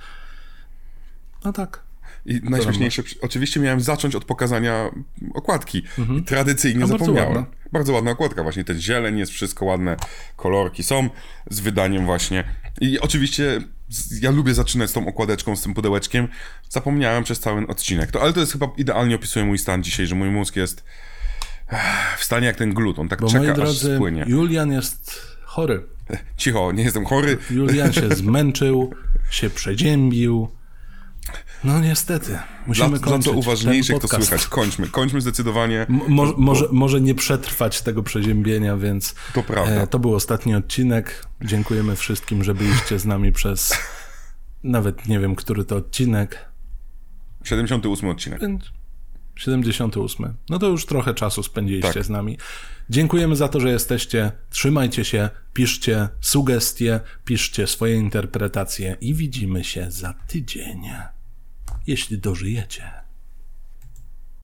Speaker 2: No tak.
Speaker 1: I najśmieszniejsze, oczywiście miałem zacząć od pokazania okładki. I tradycyjnie
Speaker 2: Mhm. A
Speaker 1: zapomniałem. Bardzo ładna okładka, właśnie ten zieleń jest, wszystko ładne, kolorki są z wydaniem właśnie. I oczywiście ja lubię zaczynać z tą okładeczką, z tym pudełeczkiem. Zapomniałem przez cały odcinek. To, ale to jest chyba idealnie opisuje mój stan dzisiaj, że mój mózg jest w stanie jak ten glut. On tak
Speaker 2: Bo
Speaker 1: czeka,
Speaker 2: moi
Speaker 1: aż
Speaker 2: drodzy,
Speaker 1: spłynie.
Speaker 2: Julian jest chory.
Speaker 1: Cicho, nie jestem chory.
Speaker 2: Julian się zmęczył, się przeziębił. No niestety, musimy
Speaker 1: Dla, dla
Speaker 2: kończyć
Speaker 1: co uważniejszych
Speaker 2: ten
Speaker 1: to słychać. Kończmy, kończmy zdecydowanie.
Speaker 2: Mo, może, może nie przetrwać tego przeziębienia, więc
Speaker 1: To prawda.
Speaker 2: e, to był ostatni odcinek. Dziękujemy wszystkim, że byliście z nami przez nawet nie wiem, który to odcinek.
Speaker 1: 78 odcinek.
Speaker 2: Więc 78. No to już trochę czasu spędziliście
Speaker 1: Tak.
Speaker 2: z nami. Dziękujemy za to, że jesteście. Trzymajcie się, piszcie sugestie, piszcie swoje interpretacje i widzimy się za tydzień. Jeśli dożyjecie.